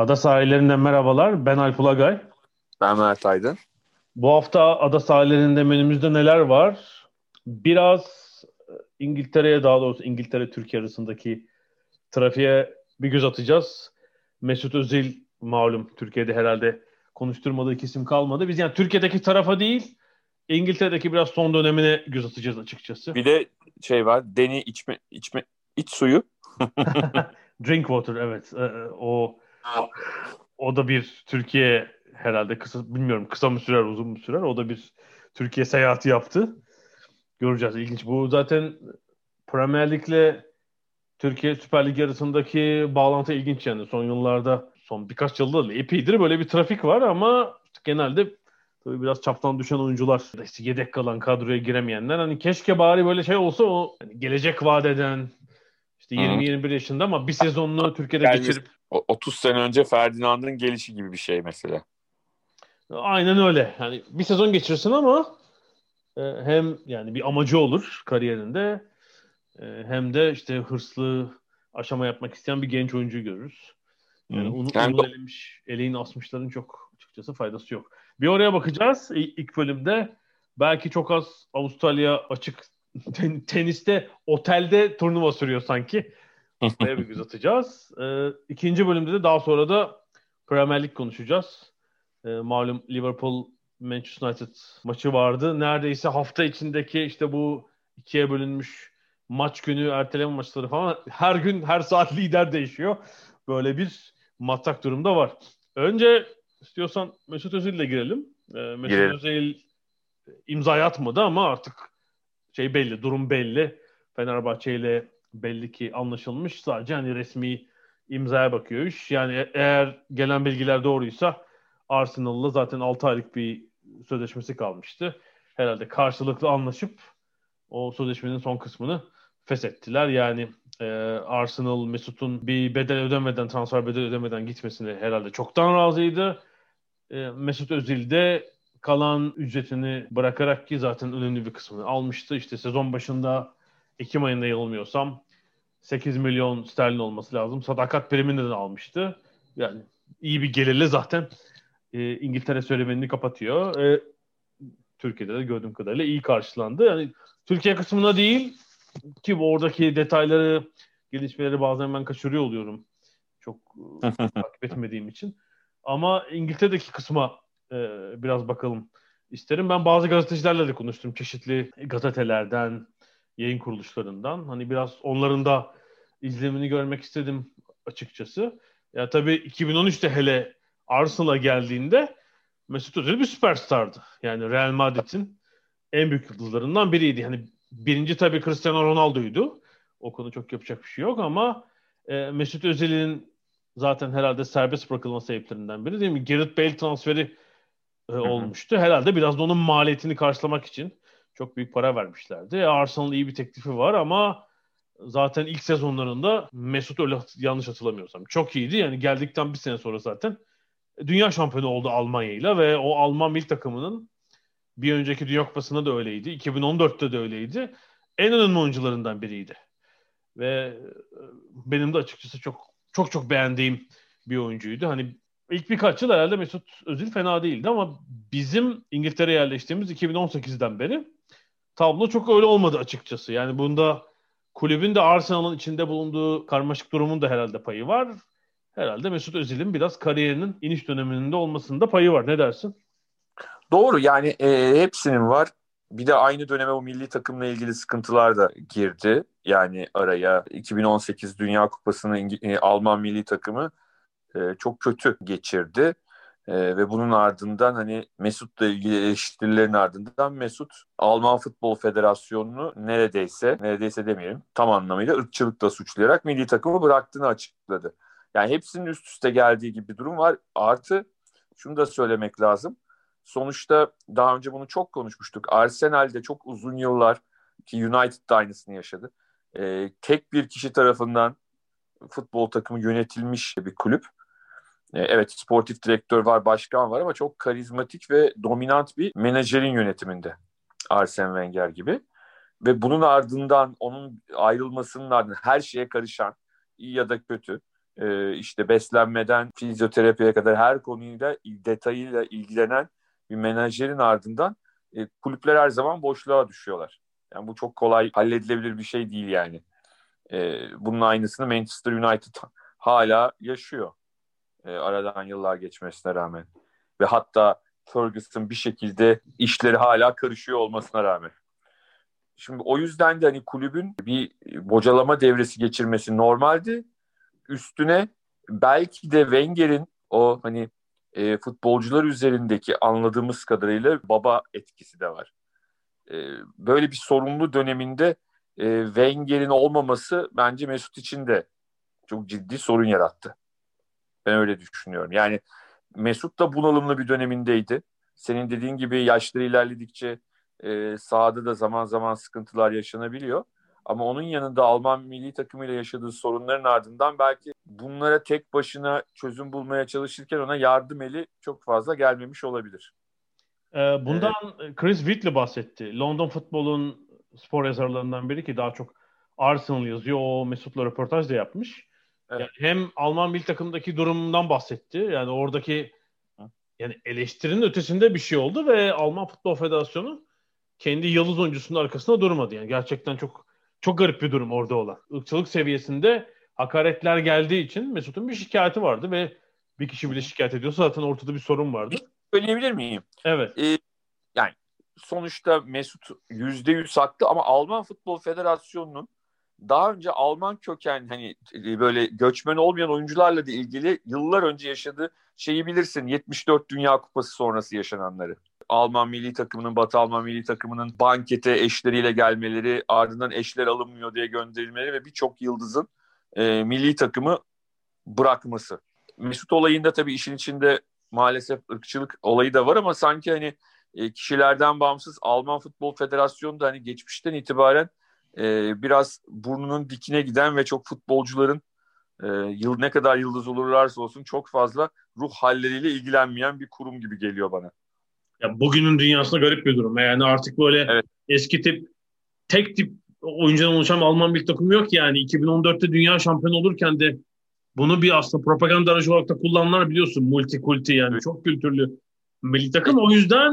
Ada sahillerinden merhabalar. Ben Alp Ulagay. Ben Mert Aydın. Bu hafta ada sahillerinde menümüzde neler var? Biraz e, İngiltere'ye daha doğrusu İngiltere-Türkiye arasındaki trafiğe bir göz atacağız. Mesut Özil malum Türkiye'de herhalde konuşturmadığı kesim kalmadı. Biz yani Türkiye'deki tarafa değil İngiltere'deki biraz son dönemine göz atacağız açıkçası. Bir de şey var deni içme içme iç suyu. Drink water evet. Ee, o o da bir Türkiye herhalde kısa bilmiyorum kısa mı sürer uzun mu sürer. O da bir Türkiye seyahati yaptı. Göreceğiz ilginç. Bu zaten Premier Lig'le Türkiye Süper Lig arasındaki bağlantı ilginç yani. Son yıllarda son birkaç yılda epeydir böyle bir trafik var ama genelde tabii biraz çaptan düşen oyuncular işte yedek kalan kadroya giremeyenler hani keşke bari böyle şey olsa o hani gelecek vadeden işte 20-21 yaşında ama bir sezonunu Türkiye'de Yani geçirip 30 sene önce Ferdinand'ın gelişi gibi bir şey mesela. Aynen öyle. Yani bir sezon geçirsin ama e, hem yani bir amacı olur kariyerinde e, hem de işte hırslı aşama yapmak isteyen bir genç oyuncu görürüz. Yani onu, Yani onu elemiş, eleğini asmışların çok açıkçası faydası yok. Bir oraya bakacağız ilk bölümde. Belki çok az Avustralya açık ten- teniste otelde turnuva sürüyor sanki. Oraya bir göz atacağız. Ee, ikinci bölümde de daha sonra da Premier Lig konuşacağız. Ee, malum Liverpool Manchester United maçı vardı. Neredeyse hafta içindeki işte bu ikiye bölünmüş maç günü erteleme maçları falan her gün her saat lider değişiyor. Böyle bir matak durumda var. Önce istiyorsan Mesut Özil ile girelim. Ee, Mesut Girelim. Özil imza atmadı ama artık şey belli, durum belli. Fenerbahçe ile belli ki anlaşılmış. Sadece hani resmi imzaya bakıyor iş. Yani e- eğer gelen bilgiler doğruysa Arsenal'la zaten 6 aylık bir sözleşmesi kalmıştı. Herhalde karşılıklı anlaşıp o sözleşmenin son kısmını feshettiler. Yani e, Arsenal Mesut'un bir bedel ödemeden, transfer bedel ödemeden gitmesine herhalde çoktan razıydı. E, Mesut Özil de kalan ücretini bırakarak ki zaten önemli bir kısmını almıştı. İşte sezon başında Ekim ayında yanılmıyorsam 8 milyon sterlin olması lazım. Sadakat primini de almıştı. Yani iyi bir gelirle zaten e, İngiltere söylemenini kapatıyor. E, Türkiye'de de gördüğüm kadarıyla iyi karşılandı. Yani Türkiye kısmına değil ki bu oradaki detayları, gelişmeleri bazen ben kaçırıyor oluyorum. Çok e, takip etmediğim için. Ama İngiltere'deki kısma e, biraz bakalım isterim. Ben bazı gazetecilerle de konuştum. Çeşitli gazetelerden, yayın kuruluşlarından. Hani biraz onların da izlemini görmek istedim açıkçası. Ya tabii 2013'te hele Arsenal'a geldiğinde Mesut Özil bir süperstardı. Yani Real Madrid'in en büyük yıldızlarından biriydi. Hani birinci tabii Cristiano Ronaldo'ydu. O konu çok yapacak bir şey yok ama e, Mesut Özil'in zaten herhalde serbest bırakılma sebeplerinden biri değil mi? Gareth Bale transferi e, olmuştu. Herhalde biraz da onun maliyetini karşılamak için çok büyük para vermişlerdi. Arsenal'ın iyi bir teklifi var ama zaten ilk sezonlarında Mesut öyle yanlış hatırlamıyorsam çok iyiydi. Yani geldikten bir sene sonra zaten dünya şampiyonu oldu Almanya ve o Alman milli takımının bir önceki Dünya Kupası'nda da öyleydi. 2014'te de öyleydi. En önemli oyuncularından biriydi. Ve e, benim de açıkçası çok çok çok beğendiğim bir oyuncuydu. Hani ilk birkaç yıl herhalde Mesut Özil fena değildi ama bizim İngiltere'ye yerleştiğimiz 2018'den beri tablo çok öyle olmadı açıkçası. Yani bunda kulübün de Arsenal'ın içinde bulunduğu karmaşık durumun da herhalde payı var. Herhalde Mesut Özil'in biraz kariyerinin iniş döneminde olmasında payı var. Ne dersin? Doğru yani e, hepsinin var. Bir de aynı döneme o milli takımla ilgili sıkıntılar da girdi. Yani araya 2018 Dünya Kupası'nı İngi- e, Alman milli takımı e, çok kötü geçirdi. Ee, ve bunun ardından hani Mesut'la ilgili eleştirilerin ardından Mesut Alman Futbol Federasyonu'nu neredeyse, neredeyse demeyelim tam anlamıyla ırkçılıkla suçlayarak milli takımı bıraktığını açıkladı. Yani hepsinin üst üste geldiği gibi bir durum var. Artı şunu da söylemek lazım. Sonuçta daha önce bunu çok konuşmuştuk. Arsenal'de çok uzun yıllar ki United da aynısını yaşadı. Ee, tek bir kişi tarafından futbol takımı yönetilmiş bir kulüp. Ee, evet sportif direktör var, başkan var ama çok karizmatik ve dominant bir menajerin yönetiminde. Arsene Wenger gibi. Ve bunun ardından onun ayrılmasının ardından her şeye karışan iyi ya da kötü e, işte beslenmeden fizyoterapiye kadar her konuyla detayıyla ilgilenen bir menajerin ardından e, kulüpler her zaman boşluğa düşüyorlar. Yani bu çok kolay halledilebilir bir şey değil yani. E, bunun aynısını Manchester United hala yaşıyor. E, aradan yıllar geçmesine rağmen. Ve hatta Ferguson bir şekilde işleri hala karışıyor olmasına rağmen. Şimdi o yüzden de hani kulübün bir bocalama devresi geçirmesi normaldi. Üstüne belki de Wenger'in o hani e, futbolcular üzerindeki anladığımız kadarıyla baba etkisi de var. E, böyle bir sorumlu döneminde e, Wenger'in olmaması bence Mesut için de çok ciddi sorun yarattı. Ben öyle düşünüyorum. Yani Mesut da bunalımlı bir dönemindeydi. Senin dediğin gibi yaşları ilerledikçe e, sahada da zaman zaman sıkıntılar yaşanabiliyor. Ama onun yanında Alman milli takımıyla yaşadığı sorunların ardından belki bunlara tek başına çözüm bulmaya çalışırken ona yardım eli çok fazla gelmemiş olabilir. Ee, bundan evet. Chris Whitley bahsetti. London futbolun spor yazarlarından biri ki daha çok Arsenal yazıyor. O Mesut'la röportaj da yapmış. Evet. Yani hem Alman milli takımdaki durumdan bahsetti. Yani oradaki yani eleştirinin ötesinde bir şey oldu ve Alman Futbol Federasyonu kendi yıldız oyuncusunun arkasında durmadı. Yani gerçekten çok çok garip bir durum orada olan. Irkçılık seviyesinde hakaretler geldiği için Mesut'un bir şikayeti vardı ve bir kişi bile şikayet ediyorsa zaten ortada bir sorun vardı. Söyleyebilir miyim? Evet. Ee, yani sonuçta Mesut yüzde yüz haklı ama Alman Futbol Federasyonu'nun daha önce Alman köken hani e, böyle göçmen olmayan oyuncularla da ilgili yıllar önce yaşadığı şeyi bilirsin 74 Dünya Kupası sonrası yaşananları. Alman milli takımının, Batı Alman milli takımının bankete eşleriyle gelmeleri, ardından eşler alınmıyor diye gönderilmeleri ve birçok yıldızın e, milli takımı bırakması. Mesut olayında tabii işin içinde maalesef ırkçılık olayı da var ama sanki hani e, kişilerden bağımsız Alman Futbol Federasyonu da hani geçmişten itibaren e, biraz burnunun dikine giden ve çok futbolcuların e, yıl ne kadar yıldız olurlarsa olsun çok fazla ruh halleriyle ilgilenmeyen bir kurum gibi geliyor bana. Ya bugünün dünyasında garip bir durum. Yani artık böyle evet. eski tip tek tip oyuncudan oluşan Alman bir takım yok yani. 2014'te dünya şampiyonu olurken de bunu bir aslında propaganda aracı olarak da kullananlar biliyorsun. Multi kulti yani evet. çok kültürlü milli takım. O yüzden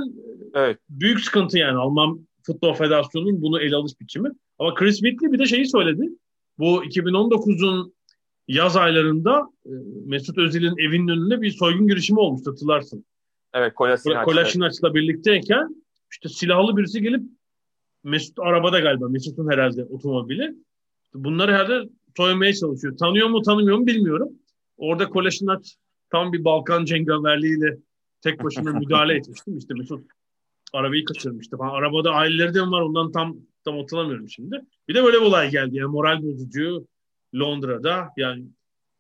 evet. büyük sıkıntı yani Alman Futbol Federasyonu'nun bunu ele alış biçimi. Ama Chris Whitley bir de şeyi söyledi. Bu 2019'un yaz aylarında e, Mesut Özil'in evinin önünde bir soygun girişimi olmuş hatırlarsın. Evet Kolasinac. Kolasinaç'la birlikteyken işte silahlı birisi gelip Mesut arabada galiba Mesut'un herhalde otomobili. Bunları herhalde soymaya çalışıyor. Tanıyor mu tanımıyor mu bilmiyorum. Orada Kolasinac tam bir Balkan cengaverliğiyle tek başına müdahale etmiştim. İşte Mesut arabayı kaçırmıştı falan. Arabada aileleri de var ondan tam tam hatırlamıyorum şimdi. Bir de böyle bir olay geldi. Yani moral bozucu Londra'da yani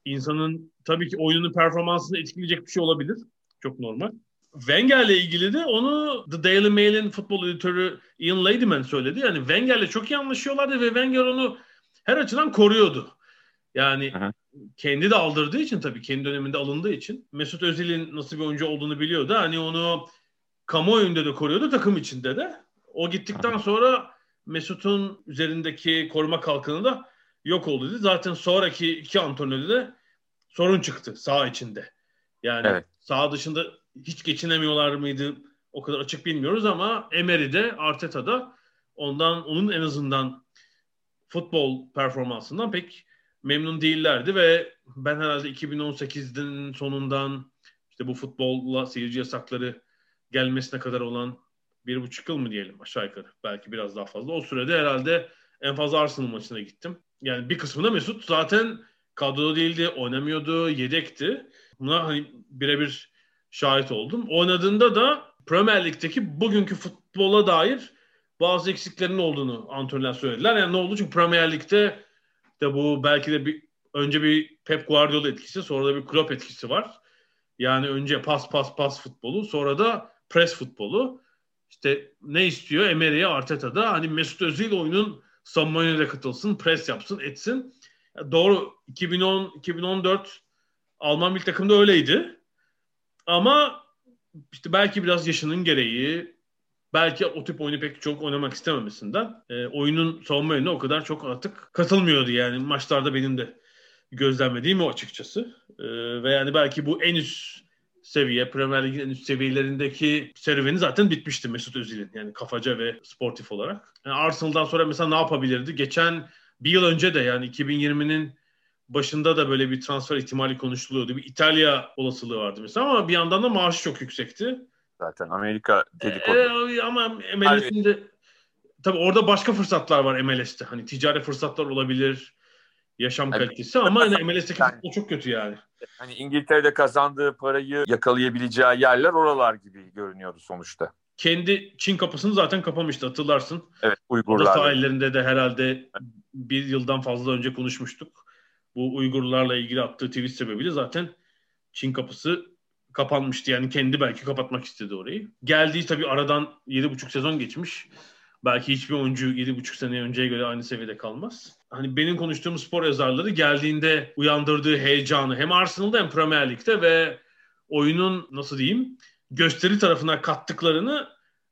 insanın tabii ki oyunun performansını etkileyecek bir şey olabilir. Çok normal. Wenger'le ilgili de onu The Daily Mail'in futbol editörü Ian Ladyman söyledi. Yani Wenger'le çok iyi anlaşıyorlardı ve Wenger onu her açıdan koruyordu. Yani Aha. kendi de aldırdığı için tabii kendi döneminde alındığı için Mesut Özil'in nasıl bir oyuncu olduğunu biliyordu. Hani onu kamuoyunda da koruyordu takım içinde de. O gittikten sonra Mesut'un üzerindeki koruma kalkanı da yok oldu dedi. Zaten sonraki iki antrenörde de sorun çıktı sağ içinde. Yani evet. sağ dışında hiç geçinemiyorlar mıydı o kadar açık bilmiyoruz ama Emery'de Arteta'da ondan onun en azından futbol performansından pek memnun değillerdi ve ben herhalde 2018'in sonundan işte bu futbolla seyirci yasakları gelmesine kadar olan bir buçuk yıl mı diyelim aşağı yukarı belki biraz daha fazla o sürede herhalde en fazla Arsenal maçına gittim. Yani bir kısmında Mesut zaten kadroda değildi, oynamıyordu, yedekti. Buna hani birebir şahit oldum. Oynadığında da Premier Lig'deki bugünkü futbola dair bazı eksiklerinin olduğunu antrenörler söylediler. Yani ne oldu? Çünkü Premier Lig'de de bu belki de bir önce bir Pep Guardiola etkisi, sonra da bir Klopp etkisi var. Yani önce pas pas pas futbolu, sonra da pres futbolu. İşte ne istiyor Emery'e Arteta'da? Hani Mesut Özil oyunun yönüne katılsın, pres yapsın, etsin. Doğru 2010 2014 Alman milli takımda öyleydi. Ama işte belki biraz yaşının gereği, belki o tip oyunu pek çok oynamak istememesinden e, oyunun savunma yönüne o kadar çok artık katılmıyordu yani maçlarda benim de gözlemlediğim o açıkçası. E, ve yani belki bu en üst seviye, Premier Lig'in en üst seviyelerindeki serüveni zaten bitmişti Mesut Özil'in. Yani kafaca ve sportif olarak. Yani Arsenal'dan sonra mesela ne yapabilirdi? Geçen bir yıl önce de yani 2020'nin başında da böyle bir transfer ihtimali konuşuluyordu. Bir İtalya olasılığı vardı mesela ama bir yandan da maaşı çok yüksekti. Zaten Amerika dedikodu. Ee, ama MLS'in de tabii orada başka fırsatlar var MLS'te. Hani ticari fırsatlar olabilir, yaşam Evet. kalitesi ama yine MLS'teki Yani- futbol çok kötü yani. Hani İngiltere'de kazandığı parayı yakalayabileceği yerler oralar gibi görünüyordu sonuçta. Kendi Çin kapısını zaten kapamıştı hatırlarsın. Evet Orada Uygurlar. sahillerinde de herhalde bir yıldan fazla önce konuşmuştuk. Bu Uygurlarla ilgili attığı tweet sebebiyle zaten Çin kapısı kapanmıştı. Yani kendi belki kapatmak istedi orayı. Geldiği tabii aradan 7,5 sezon geçmiş. Belki hiçbir oyuncu 7,5 sene önceye göre aynı seviyede kalmaz. Hani benim konuştuğum spor yazarları geldiğinde uyandırdığı heyecanı hem Arsenal'da hem Premier Lig'de ve oyunun nasıl diyeyim gösteri tarafına kattıklarını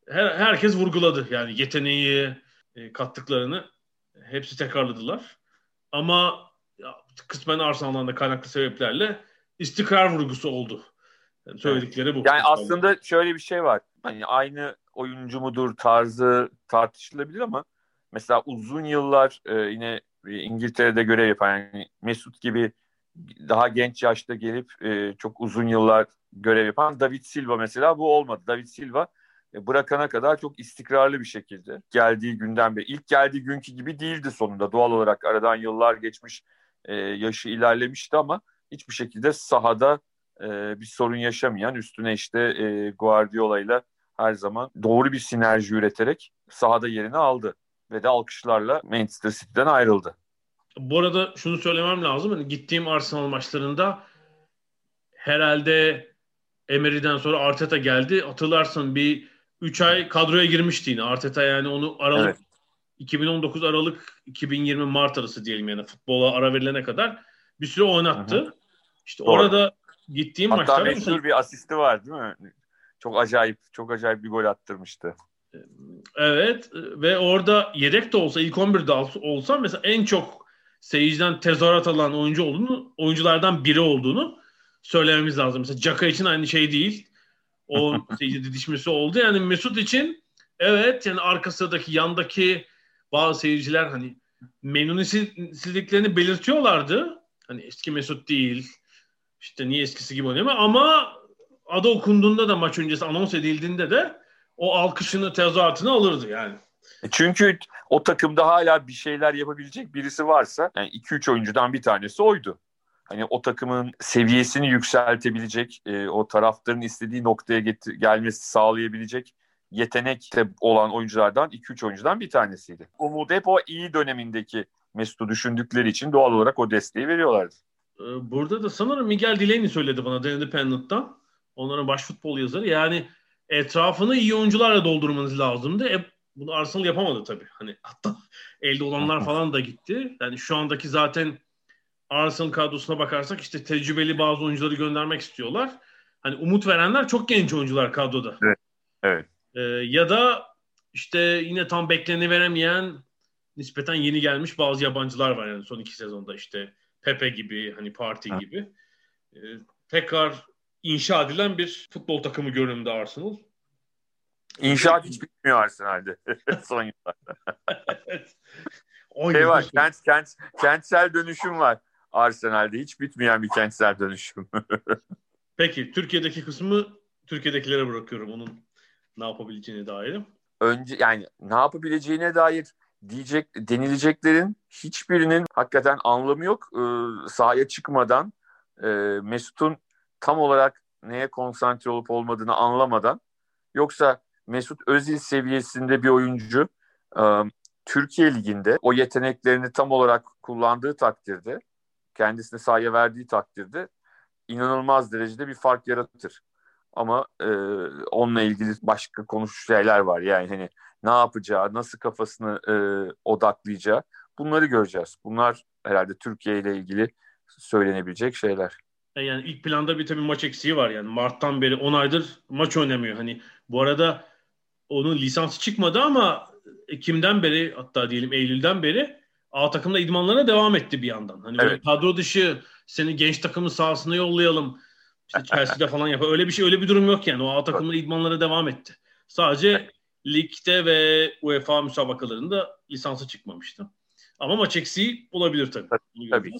her, herkes vurguladı. Yani yeteneği e, kattıklarını hepsi tekrarladılar. Ama ya, kısmen Arsenal'dan da kaynaklı sebeplerle istikrar vurgusu oldu. Yani söyledikleri bu. Yani aslında şöyle bir şey var. Hani aynı oyuncu mudur tarzı tartışılabilir ama mesela uzun yıllar e, yine İngiltere'de görev yapan yani Mesut gibi daha genç yaşta gelip e, çok uzun yıllar görev yapan David Silva mesela bu olmadı. David Silva e, bırakana kadar çok istikrarlı bir şekilde geldiği günden beri. ilk geldiği günkü gibi değildi sonunda. Doğal olarak aradan yıllar geçmiş, e, yaşı ilerlemişti ama hiçbir şekilde sahada e, bir sorun yaşamayan üstüne işte e, Guardiola ile her zaman doğru bir sinerji üreterek sahada yerini aldı ve de alkışlarla Manchester City'den ayrıldı. Bu arada şunu söylemem lazım. Hani gittiğim Arsenal maçlarında herhalde Emery'den sonra Arteta geldi. Hatırlarsın bir 3 ay kadroya girmişti yine. Arteta yani onu Aralık Evet. 2019 Aralık 2020 Mart arası diyelim yani futbola ara verilene kadar bir süre oynattı. Hı İşte Doğru. orada gittiğim Hatta maçlarda meşhur bir asisti var değil mi? Çok acayip, çok acayip bir gol attırmıştı. Evet ve orada yedek de olsa ilk 11'de ol- olsa mesela en çok seyirciden tezahürat alan oyuncu olduğunu, oyunculardan biri olduğunu söylememiz lazım. Mesela Caka için aynı şey değil. O seyirci didişmesi oldu. Yani Mesut için evet yani arka sıradaki yandaki bazı seyirciler hani memnuniyetsizliklerini belirtiyorlardı. Hani eski Mesut değil. İşte niye eskisi gibi oynamıyor ama adı okunduğunda da maç öncesi anons edildiğinde de o alkışını tezahüratını alırdı yani. E Çünkü o takımda hala bir şeyler yapabilecek birisi varsa yani 2-3 oyuncudan bir tanesi oydu. Hani o takımın seviyesini yükseltebilecek, e, o taraftarın istediği noktaya getir- gelmesi sağlayabilecek yetenekte olan oyunculardan 2-3 oyuncudan bir tanesiydi. Umut hep o iyi dönemindeki Mesut'u düşündükleri için doğal olarak o desteği veriyorlardı. Ee, Burada da sanırım Miguel Delaney söyledi bana The Independent'tan. Onların baş futbol yazarı. Yani etrafını iyi oyuncularla doldurmanız lazımdı. E, bunu Arsenal yapamadı tabii. Hani hatta elde olanlar falan da gitti. Yani şu andaki zaten Arsenal kadrosuna bakarsak işte tecrübeli bazı oyuncuları göndermek istiyorlar. Hani umut verenler çok genç oyuncular kadroda. Evet, evet. Ee, ya da işte yine tam bekleni veremeyen nispeten yeni gelmiş bazı yabancılar var yani son iki sezonda işte Pepe gibi hani Party Ha. gibi. Ee, tekrar inşa edilen bir futbol takımı görünümde Arsenal. İnşaat hiç bitmiyor Arsenal'de son yıllarda. Evet. Şey var, sonra. kent, kent, kentsel dönüşüm var Arsenal'de. Hiç bitmeyen bir kentsel dönüşüm. Peki Türkiye'deki kısmı Türkiye'dekilere bırakıyorum onun ne yapabileceğine dair. Önce yani ne yapabileceğine dair diyecek denileceklerin hiçbirinin hakikaten anlamı yok. Ee, sahaya çıkmadan e, Mesut'un tam olarak neye konsantre olup olmadığını anlamadan yoksa Mesut Özil seviyesinde bir oyuncu e, Türkiye Ligi'nde o yeteneklerini tam olarak kullandığı takdirde kendisine sahaya verdiği takdirde inanılmaz derecede bir fark yaratır. Ama e, onunla ilgili başka konuş şeyler var. Yani hani ne yapacağı, nasıl kafasını e, odaklayacağı bunları göreceğiz. Bunlar herhalde Türkiye ile ilgili söylenebilecek şeyler. E, yani ilk planda bir tabii maç eksiği var. Yani Mart'tan beri 10 aydır maç oynamıyor. Hani bu arada onun lisansı çıkmadı ama Ekim'den beri hatta diyelim Eylül'den beri A takımda idmanlarına devam etti bir yandan. Hani evet. kadro dışı seni genç takımın sahasına yollayalım. İşte Chelsea'de falan yapar. Öyle bir şey öyle bir durum yok yani. O A takımda idmanlara devam etti. Sadece ligde ve UEFA müsabakalarında lisansı çıkmamıştı. Ama maç eksiği olabilir tabii. Tabii, tabii.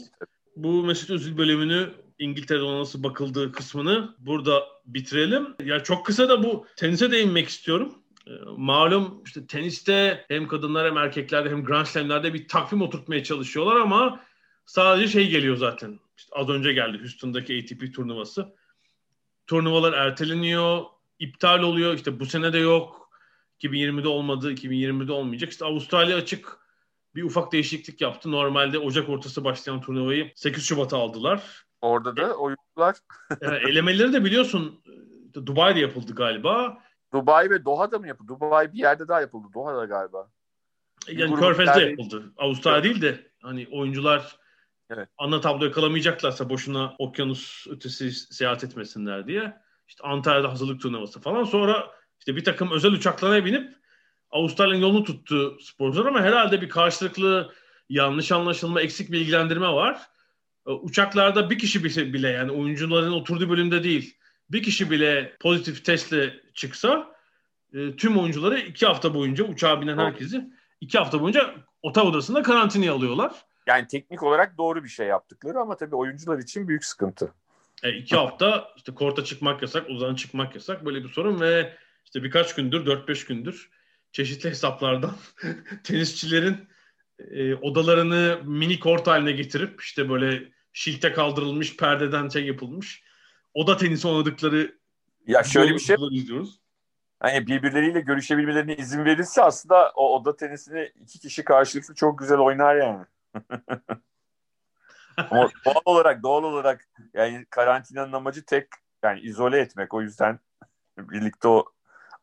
Bu Mesut Özil bölümünü İngiltere'de nasıl bakıldığı kısmını burada bitirelim. Ya çok kısa da bu tenise değinmek istiyorum. Ee, malum işte teniste hem kadınlar hem erkeklerde hem Grand Slam'lerde bir takvim oturtmaya çalışıyorlar ama sadece şey geliyor zaten. İşte az önce geldi Houston'daki ATP turnuvası. Turnuvalar erteleniyor, iptal oluyor. İşte bu sene de yok. 2020'de olmadı, 2020'de olmayacak. İşte Avustralya açık bir ufak değişiklik yaptı. Normalde Ocak ortası başlayan turnuvayı 8 Şubat'a aldılar. Orada da oyuncular. yani elemeleri de biliyorsun Dubai'de yapıldı galiba. Dubai ve Doha'da mı yapıldı? Dubai bir yerde daha yapıldı. Doha'da galiba. Yani Körfez'de yapıldı. Avustralya değil de hani oyuncular evet. ana tabloyu kalamayacaklarsa boşuna okyanus ötesi seyahat etmesinler diye. İşte Antalya'da hazırlık turnuvası falan. Sonra işte bir takım özel uçaklara binip Avustralya'nın yolunu tuttu sporcular ama herhalde bir karşılıklı yanlış anlaşılma, eksik bilgilendirme var. E, uçaklarda bir kişi bile yani oyuncuların oturduğu bölümde değil bir kişi bile pozitif testle çıksa e, tüm oyuncuları iki hafta boyunca uçağa binen herkesi iki hafta boyunca otel odasında karantinaya alıyorlar. Yani teknik olarak doğru bir şey yaptıkları ama tabii oyuncular için büyük sıkıntı. E, iki hafta işte korta çıkmak yasak, uzan çıkmak yasak böyle bir sorun ve işte birkaç gündür, 4-5 gündür çeşitli hesaplardan tenisçilerin e, odalarını mini kort haline getirip işte böyle şilte kaldırılmış perdeden şey yapılmış oda tenisi oynadıkları ya şöyle bir şey izliyoruz. Hani birbirleriyle görüşebilmelerine izin verirse aslında o oda tenisini iki kişi karşılıklı çok güzel oynar yani. Ama doğal olarak doğal olarak yani karantinanın amacı tek yani izole etmek. O yüzden birlikte o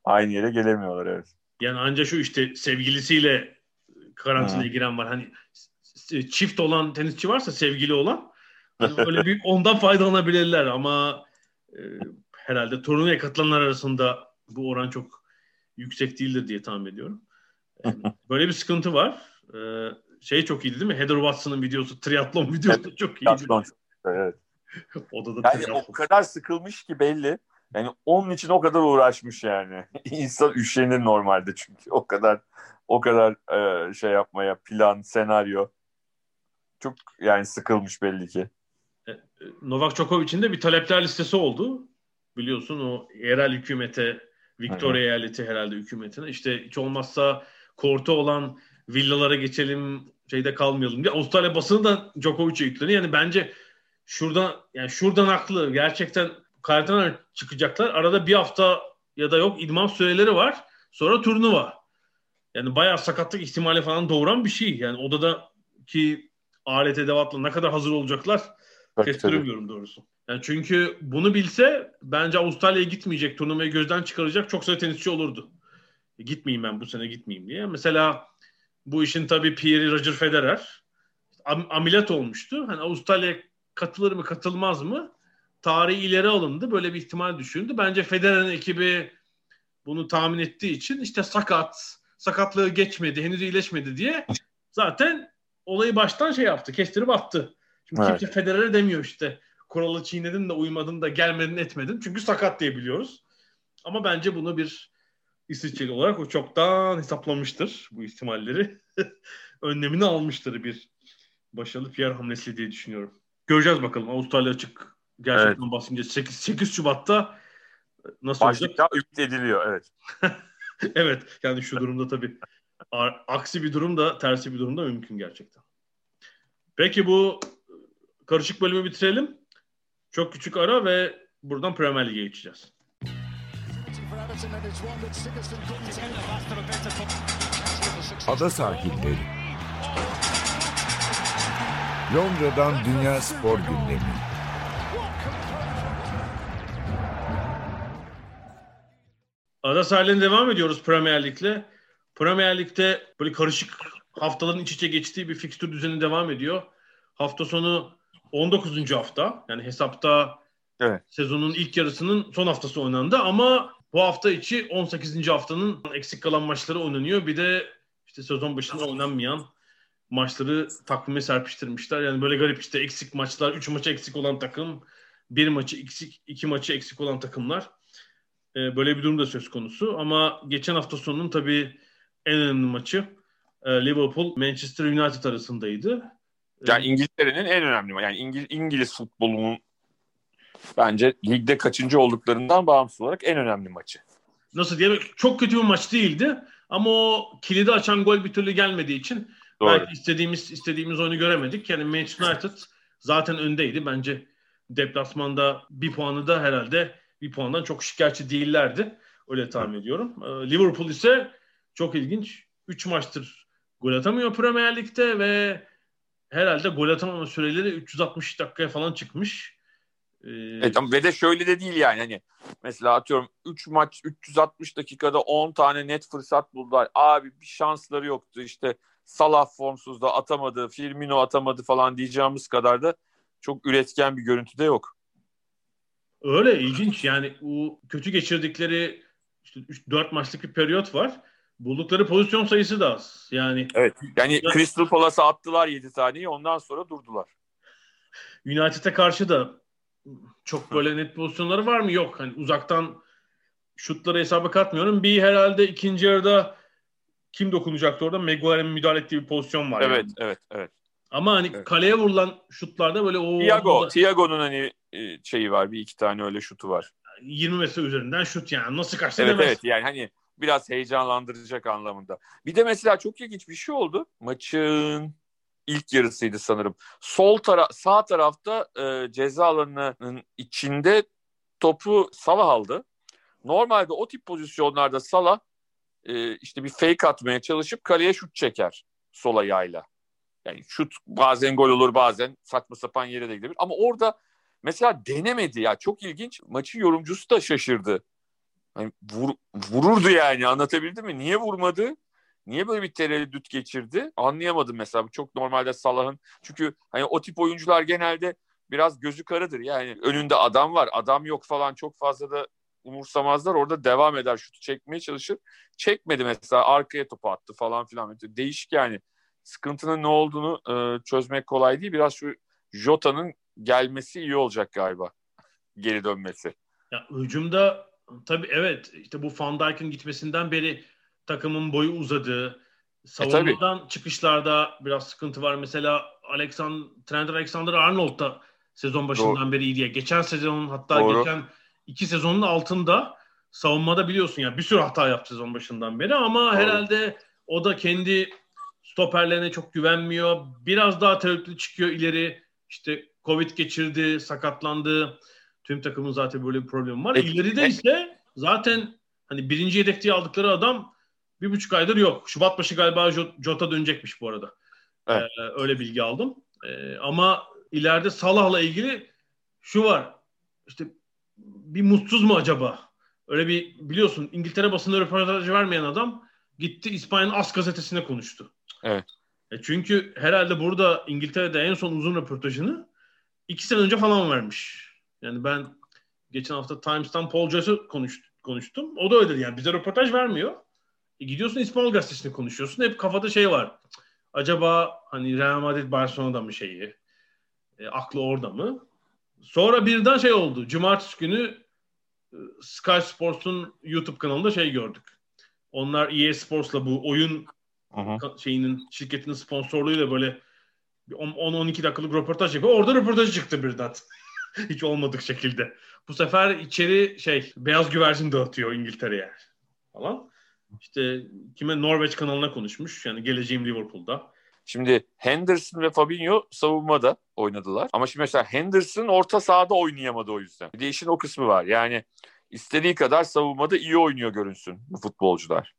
aynı yere gelemiyorlar evet. Yani ancak şu işte sevgilisiyle karantinaya giren var. Hani çift olan tenisçi varsa sevgili olan hani öyle bir ondan faydalanabilirler ama e, herhalde turnuvaya katılanlar arasında bu oran çok yüksek değildir diye tahmin ediyorum. Yani böyle bir sıkıntı var. Ee, şey çok iyiydi değil mi? Heather Watson'ın videosu, triatlon videosu çok iyiydi. Triatlon, evet. Odada yani triatlon. o kadar sıkılmış ki belli. Yani onun için o kadar uğraşmış yani. İnsan üşenir normalde çünkü o kadar o kadar e, şey yapmaya plan, senaryo çok yani sıkılmış belli ki. E, e, Novak Djokovic'in de bir talepler listesi oldu. Biliyorsun o yerel hükümete, Victoria Hı-hı. eyaleti herhalde hükümetine. İşte hiç olmazsa kortu olan villalara geçelim, şeyde kalmayalım diye. Avustralya basını da Djokovic'e yükleniyor. Yani bence şuradan yani şuradan haklı. Gerçekten karantina çıkacaklar. Arada bir hafta ya da yok idman süreleri var. Sonra turnuva. Yani bayağı sakatlık ihtimali falan doğuran bir şey. Yani odada ki alet edevatla ne kadar hazır olacaklar kestiremiyorum doğrusu. Yani çünkü bunu bilse bence Avustralya'ya gitmeyecek, turnuvayı gözden çıkaracak çok sayı tenisçi olurdu. E, gitmeyeyim ben bu sene gitmeyeyim diye. Mesela bu işin tabii Pierre Roger Federer am- ameliyat olmuştu. Hani Avustralya katılır mı katılmaz mı? Tarihi ileri alındı. Böyle bir ihtimal düşündü. Bence Federer'in ekibi bunu tahmin ettiği için işte sakat, sakatlığı geçmedi, henüz iyileşmedi diye zaten olayı baştan şey yaptı, kestirip attı. Şimdi evet. kimse Federer'e demiyor işte kuralı çiğnedin de uymadın da gelmedin etmedin. Çünkü sakat diye biliyoruz. Ama bence bunu bir İsviçreli olarak o çoktan hesaplamıştır bu ihtimalleri. Önlemini almıştır bir başarılı PR hamlesi diye düşünüyorum. Göreceğiz bakalım. Avustralya açık gerçekten evet. basınca 8, 8 Şubat'ta nasıl Başlıkta olacak? ümit ediliyor evet. evet yani şu durumda tabii aksi bir durum da tersi bir durum da mümkün gerçekten. Peki bu karışık bölümü bitirelim. Çok küçük ara ve buradan Premier Lig'e geçeceğiz. Ada sahilleri. Londra'dan Dünya Spor Gündemi. Ada sahillerine devam ediyoruz Premier Lig'le. Premier Lig'de böyle karışık haftaların iç içe geçtiği bir fikstür düzeni devam ediyor. Hafta sonu 19. hafta. Yani hesapta evet. sezonun ilk yarısının son haftası oynandı ama bu hafta içi 18. haftanın eksik kalan maçları oynanıyor. Bir de işte sezon başında oynanmayan maçları takvime serpiştirmişler. Yani böyle garip işte eksik maçlar, 3 maçı eksik olan takım, bir maçı eksik, iki maçı eksik olan takımlar. Ee, böyle bir durum da söz konusu. Ama geçen hafta sonunun tabii en önemli maçı e, Liverpool Manchester United arasındaydı. Yani İngiltere'nin en önemli yani İngiliz, İngiliz futbolunun bence ligde kaçıncı olduklarından bağımsız olarak en önemli maçı. Nasıl diye çok kötü bir maç değildi ama o kilidi açan gol bir türlü gelmediği için Doğru. belki istediğimiz istediğimiz oyunu göremedik. Yani Manchester United zaten öndeydi. Bence deplasmanda bir puanı da herhalde bir puandan çok şikayetçi değillerdi. Öyle tahmin ediyorum. Ee, Liverpool ise çok ilginç. 3 maçtır gol atamıyor Premier Lig'de ve herhalde gol atamama süreleri 360 dakikaya falan çıkmış. Ee, evet, ve de şöyle de değil yani hani mesela atıyorum 3 maç 360 dakikada 10 tane net fırsat buldular. Abi bir şansları yoktu işte Salah formsuz da atamadı, Firmino atamadı falan diyeceğimiz kadar da çok üretken bir görüntü de yok. Öyle ilginç yani o kötü geçirdikleri işte 4 maçlık bir periyot var. Buldukları pozisyon sayısı da az. Yani Evet. Yani ya, Crystal Palace'a attılar 7 taneyi ondan sonra durdular. United'e karşı da çok böyle net pozisyonları var mı? Yok. Hani uzaktan şutları hesaba katmıyorum. Bir herhalde ikinci yarıda kim dokunacaktı orada? Maguire'in müdahale ettiği bir pozisyon var. Evet, yani. evet, evet. Ama hani evet. kaleye vurulan şutlarda böyle o... Thiago, Thiago'nun hani e, şeyi var. Bir iki tane öyle şutu var. 20 metre üzerinden şut yani. Nasıl kaçtı evet, demez. Evet yani hani biraz heyecanlandıracak anlamında. Bir de mesela çok ilginç bir şey oldu. Maçın ilk yarısıydı sanırım. Sol tara sağ tarafta e, ceza alanının içinde topu Salah aldı. Normalde o tip pozisyonlarda Salah e, işte bir fake atmaya çalışıp kaleye şut çeker sol ayağıyla. Yani şut bazen gol olur bazen saçma sapan yere de gidebilir. Ama orada mesela denemedi ya çok ilginç. Maçın yorumcusu da şaşırdı. Hani vur, vururdu yani anlatabildim mi? Niye vurmadı? Niye böyle bir tereddüt geçirdi? Anlayamadım mesela. Çok normalde Salah'ın çünkü hani o tip oyuncular genelde biraz gözü karadır. Yani önünde adam var, adam yok falan çok fazla da umursamazlar. Orada devam eder, şutu çekmeye çalışır. Çekmedi mesela arkaya topu attı falan filan. Değişik yani. Sıkıntının ne olduğunu e, çözmek kolay değil. Biraz şu Jota'nın gelmesi iyi olacak galiba. Geri dönmesi. Ya hücumda tabii evet işte bu Van Dijk'in gitmesinden beri takımın boyu uzadı. Savunmadan e, çıkışlarda biraz sıkıntı var. Mesela Alexander, Trent Alexander-Arnold da sezon başından Doğru. beri iyi diye. Geçen sezonun hatta Doğru. geçen iki sezonun altında savunmada biliyorsun yani bir sürü hata yaptı sezon başından beri ama Doğru. herhalde o da kendi stoperlerine çok güvenmiyor. Biraz daha tereddütlü çıkıyor ileri. İşte Covid geçirdi, sakatlandı. Tüm takımın zaten böyle bir problemi var. İleride ise zaten hani birinci yedek diye aldıkları adam bir buçuk aydır yok. Şubat başı galiba Jota dönecekmiş bu arada. Evet. Ee, öyle bilgi aldım. Ee, ama ileride Salah'la ilgili şu var. İşte bir mutsuz mu acaba? Öyle bir biliyorsun İngiltere basında röportajı vermeyen adam gitti İspanya'nın As gazetesine konuştu. Evet. E çünkü herhalde burada İngiltere'de en son uzun röportajını iki sene önce falan vermiş. Yani ben geçen hafta Times'tan Paul konuş, konuştum. O da öyle yani bize röportaj vermiyor. E gidiyorsun İspanyol gazetesinde konuşuyorsun. Hep kafada şey var. Acaba hani Real Madrid Barcelona'da mı şeyi? E, aklı orada mı? Sonra birden şey oldu. Cumartesi günü e, Sky Sports'un YouTube kanalında şey gördük. Onlar EA Sports'la bu oyun Aha. şeyinin şirketinin sponsorluğuyla böyle 10-12 dakikalık röportaj yapıyor. Orada röportaj çıktı birden. Hiç olmadık şekilde. Bu sefer içeri şey beyaz güvercin dağıtıyor İngiltere'ye falan. İşte kime Norveç kanalına konuşmuş. Yani geleceğim Liverpool'da. Şimdi Henderson ve Fabinho savunmada oynadılar. Ama şimdi mesela Henderson orta sahada oynayamadı o yüzden. Bir de işin o kısmı var. Yani istediği kadar savunmada iyi oynuyor görünsün bu futbolcular.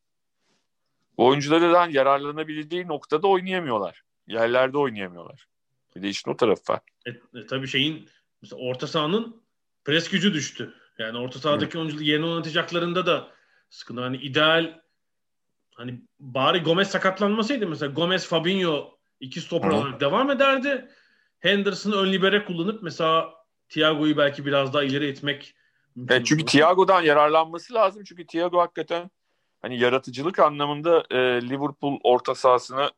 Bu oyunculardan yararlanabildiği noktada oynayamıyorlar. Yerlerde oynayamıyorlar. Bir de işin o tarafı var. E, e, tabii şeyin mesela orta sahanın pres gücü düştü. Yani orta sahadaki evet. oyuncuları yerine oynatacaklarında da sıkıntı. Hani ideal hani bari Gomez sakatlanmasaydı mesela Gomez Fabinho iki stoper olarak devam ederdi. Henderson'ı ön libere kullanıp mesela Thiago'yu belki biraz daha ileri etmek Evet, çünkü Thiago'dan yararlanması lazım. Çünkü Thiago hakikaten hani yaratıcılık anlamında e, Liverpool orta sahasına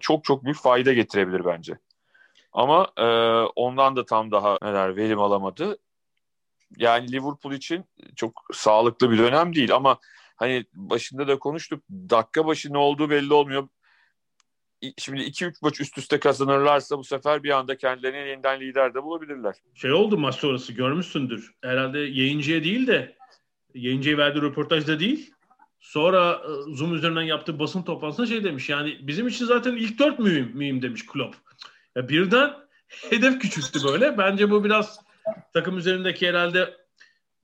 çok çok büyük fayda getirebilir bence. Ama e, ondan da tam daha neler verim alamadı. Yani Liverpool için çok sağlıklı bir dönem değil ama hani başında da konuştuk. Dakika başı ne olduğu belli olmuyor. Şimdi 2-3 maç üst üste kazanırlarsa bu sefer bir anda kendilerine yeniden lider de bulabilirler. Şey oldu maç sonrası görmüşsündür. Herhalde yayıncıya değil de yayıncıya verdiği röportajda değil. Sonra e, Zoom üzerinden yaptığı basın toplantısında şey demiş. Yani bizim için zaten ilk dört mühim, mühim demiş Klopp. Ya birden hedef küçülttü böyle. Bence bu biraz takım üzerindeki herhalde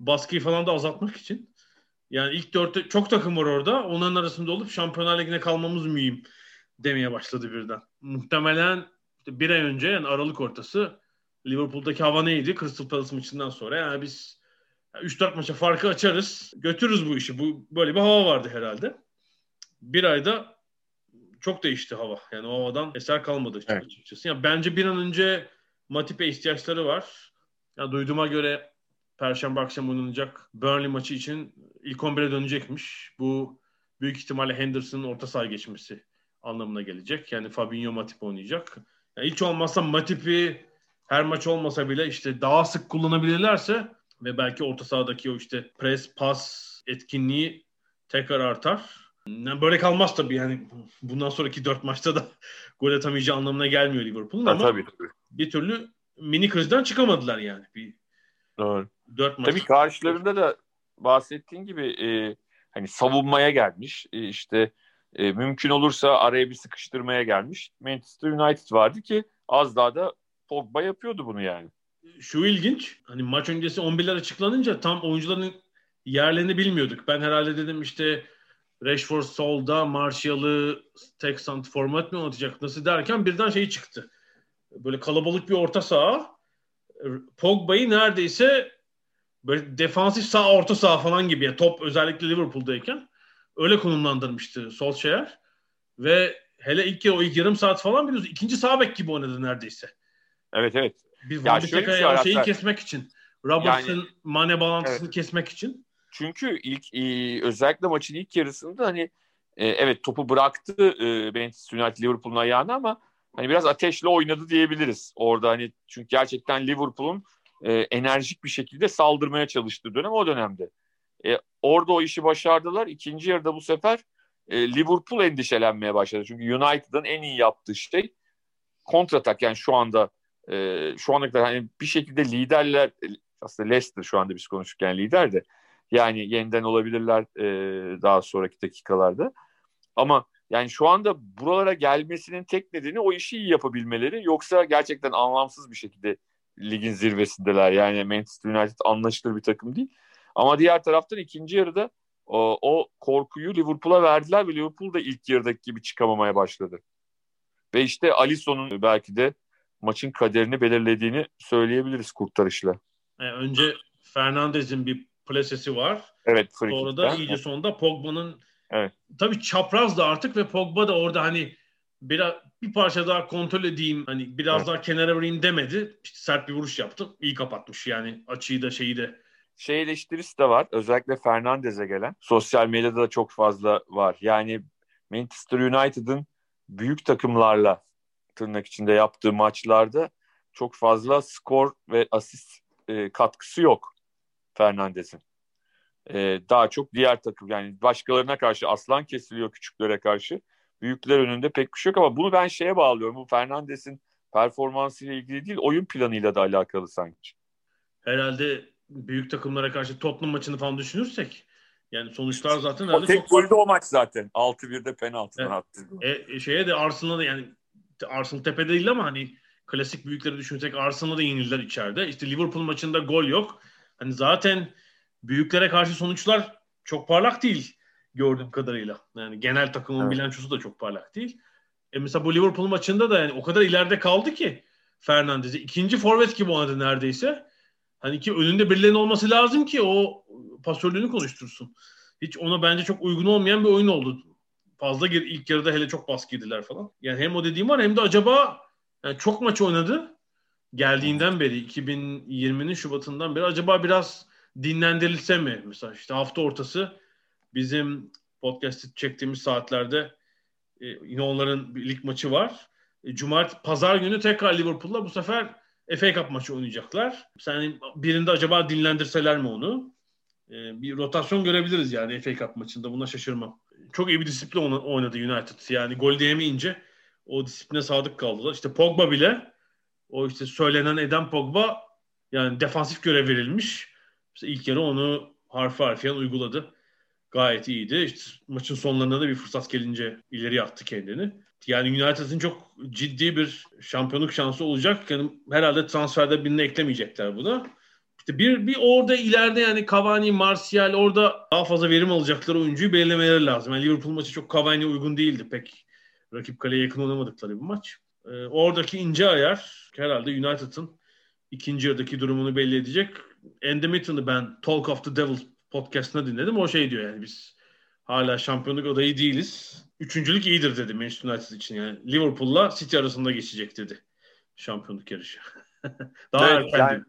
baskıyı falan da azaltmak için. Yani ilk dörtte çok takım var orada. Onların arasında olup Şampiyonlar Ligi'ne kalmamız mühim demeye başladı birden. Muhtemelen işte bir ay önce yani Aralık ortası Liverpool'daki hava neydi? Crystal Palace maçından sonra. Yani biz 3-4 maça farkı açarız. Götürürüz bu işi. Bu böyle bir hava vardı herhalde. Bir ayda çok değişti hava. Yani o havadan eser kalmadı evet. açıkçası. Yani bence bir an önce Matip'e ihtiyaçları var. Ya duyduğuma göre Perşembe akşam oynanacak Burnley maçı için ilk 11'e dönecekmiş. Bu büyük ihtimalle Henderson'ın orta saha geçmesi anlamına gelecek. Yani Fabinho Matip oynayacak. Yani hiç olmazsa Matip'i her maç olmasa bile işte daha sık kullanabilirlerse ve belki orta sahadaki o işte pres, pas etkinliği tekrar artar. Böyle kalmaz tabii yani bundan sonraki dört maçta da gol atamayacağı anlamına gelmiyor Liverpool'un ama tabii, tabii. bir türlü mini krizden çıkamadılar yani. Bir Doğru. Dört maç. Tabii karşılarında da bahsettiğin gibi e, hani savunmaya gelmiş. E, işte e, mümkün olursa araya bir sıkıştırmaya gelmiş. Manchester United vardı ki az daha da Pogba yapıyordu bunu yani. Şu ilginç. Hani maç öncesi 11'ler açıklanınca tam oyuncuların yerlerini bilmiyorduk. Ben herhalde dedim işte Rashford solda, Martial'ı tek sant format mı atacak nasıl derken birden şey çıktı. Böyle kalabalık bir orta saha. Pogba'yı neredeyse böyle defansif sağ orta saha falan gibi yani top özellikle Liverpool'dayken öyle konumlandırmıştı Solskjaer. Ve hele ilk o ilk yarım saat falan biliyorsun ikinci sağ bek gibi oynadı neredeyse. Evet evet. Bir ya şöyle bir şey şeyi kesmek için. Robertson yani, Mane bağlantısını evet. kesmek için. Çünkü ilk e, özellikle maçın ilk yarısında hani e, evet topu bıraktı e, Manchester United Liverpool'un ayağına ama hani biraz ateşle oynadı diyebiliriz. Orada hani çünkü gerçekten Liverpool'un e, enerjik bir şekilde saldırmaya çalıştığı dönem o dönemde. E, orada o işi başardılar. İkinci yarıda bu sefer e, Liverpool endişelenmeye başladı. Çünkü United'ın en iyi yaptığı şey kontratak yani şu anda e, şu ana kadar hani bir şekilde liderler aslında Leicester şu anda biz konuşurken lider de yani yeniden olabilirler e, daha sonraki dakikalarda. Ama yani şu anda buralara gelmesinin tek nedeni o işi iyi yapabilmeleri. Yoksa gerçekten anlamsız bir şekilde ligin zirvesindeler. Yani Manchester United anlaşılır bir takım değil. Ama diğer taraftan ikinci yarıda o, o korkuyu Liverpool'a verdiler ve Liverpool da ilk yarıdaki gibi çıkamamaya başladı. Ve işte Alisson'un belki de maçın kaderini belirlediğini söyleyebiliriz kurtarışla. E, önce Fernandez'in bir plasesi var. Evet. Sonra da iyice sonunda Pogba'nın evet. tabii çapraz da artık ve Pogba da orada hani biraz bir parça daha kontrol edeyim hani biraz evet. daha kenara vurayım demedi. İşte sert bir vuruş yaptı. İyi kapatmış yani açıyı da şeyi de. Şey eleştirisi de var. Özellikle Fernandez'e gelen. Sosyal medyada da çok fazla var. Yani Manchester United'ın büyük takımlarla tırnak içinde yaptığı maçlarda çok fazla skor ve asist e, katkısı yok Fernandez'in. E, daha çok diğer takım yani başkalarına karşı aslan kesiliyor küçüklere karşı. Büyükler önünde pek bir şey yok ama bunu ben şeye bağlıyorum. Bu Fernandez'in performansıyla ilgili değil oyun planıyla da alakalı sanki. Herhalde büyük takımlara karşı Tottenham maçını falan düşünürsek yani sonuçlar zaten o tek golde o maç zaten. 6-1'de penaltıdan evet. attı. E, şeye de Arsenal'a yani Arsenal tepede değil ama hani klasik büyükleri düşünsek Arsenal'a da yenildiler içeride. İşte Liverpool maçında gol yok. Hani zaten büyüklere karşı sonuçlar çok parlak değil gördüğüm kadarıyla. Yani genel takımın evet. bilançosu da çok parlak değil. E mesela bu Liverpool maçında da yani o kadar ileride kaldı ki Fernandez'i. ikinci forvet gibi oynadı neredeyse. Hani ki önünde birilerinin olması lazım ki o pasörlüğünü konuştursun. Hiç ona bence çok uygun olmayan bir oyun oldu. Fazla gir, ilk yarıda hele çok baskı falan. Yani hem o dediğim var hem de acaba yani çok maç oynadı. Geldiğinden beri 2020'nin Şubat'ından beri acaba biraz dinlendirilse mi? Mesela işte hafta ortası bizim podcast'ı çektiğimiz saatlerde e, yine onların bir lig maçı var. E, Cumart, pazar günü tekrar Liverpool'la bu sefer FA Cup maçı oynayacaklar. Sen birinde acaba dinlendirseler mi onu? E, bir rotasyon görebiliriz yani FA Cup maçında. Buna şaşırmam. Çok iyi bir disiplin oynadı United. Yani gol diyemeyince o disipline sadık kaldılar. İşte Pogba bile o işte söylenen eden Pogba yani defansif görev verilmiş. İşte ilk yarı onu harfi harfiyen uyguladı. Gayet iyiydi. İşte maçın sonlarında da bir fırsat gelince ileri attı kendini. Yani United'ın çok ciddi bir şampiyonluk şansı olacak. Yani herhalde transferde birini eklemeyecekler buna. İşte bir, bir orada ileride yani Cavani, Martial orada daha fazla verim alacakları oyuncuyu belirlemeleri lazım. Yani Liverpool maçı çok Cavani'ye uygun değildi pek. Rakip kaleye yakın oynamadıkları bir maç. Ee, oradaki ince ayar herhalde United'ın ikinci yarıdaki durumunu belli edecek. Andy ben Talk of the Devil podcastını dinledim. O şey diyor yani biz hala şampiyonluk adayı değiliz. Üçüncülük iyidir dedi Manchester United için. Yani Liverpool'la City arasında geçecek dedi şampiyonluk yarışı. Daha evet, erken yani,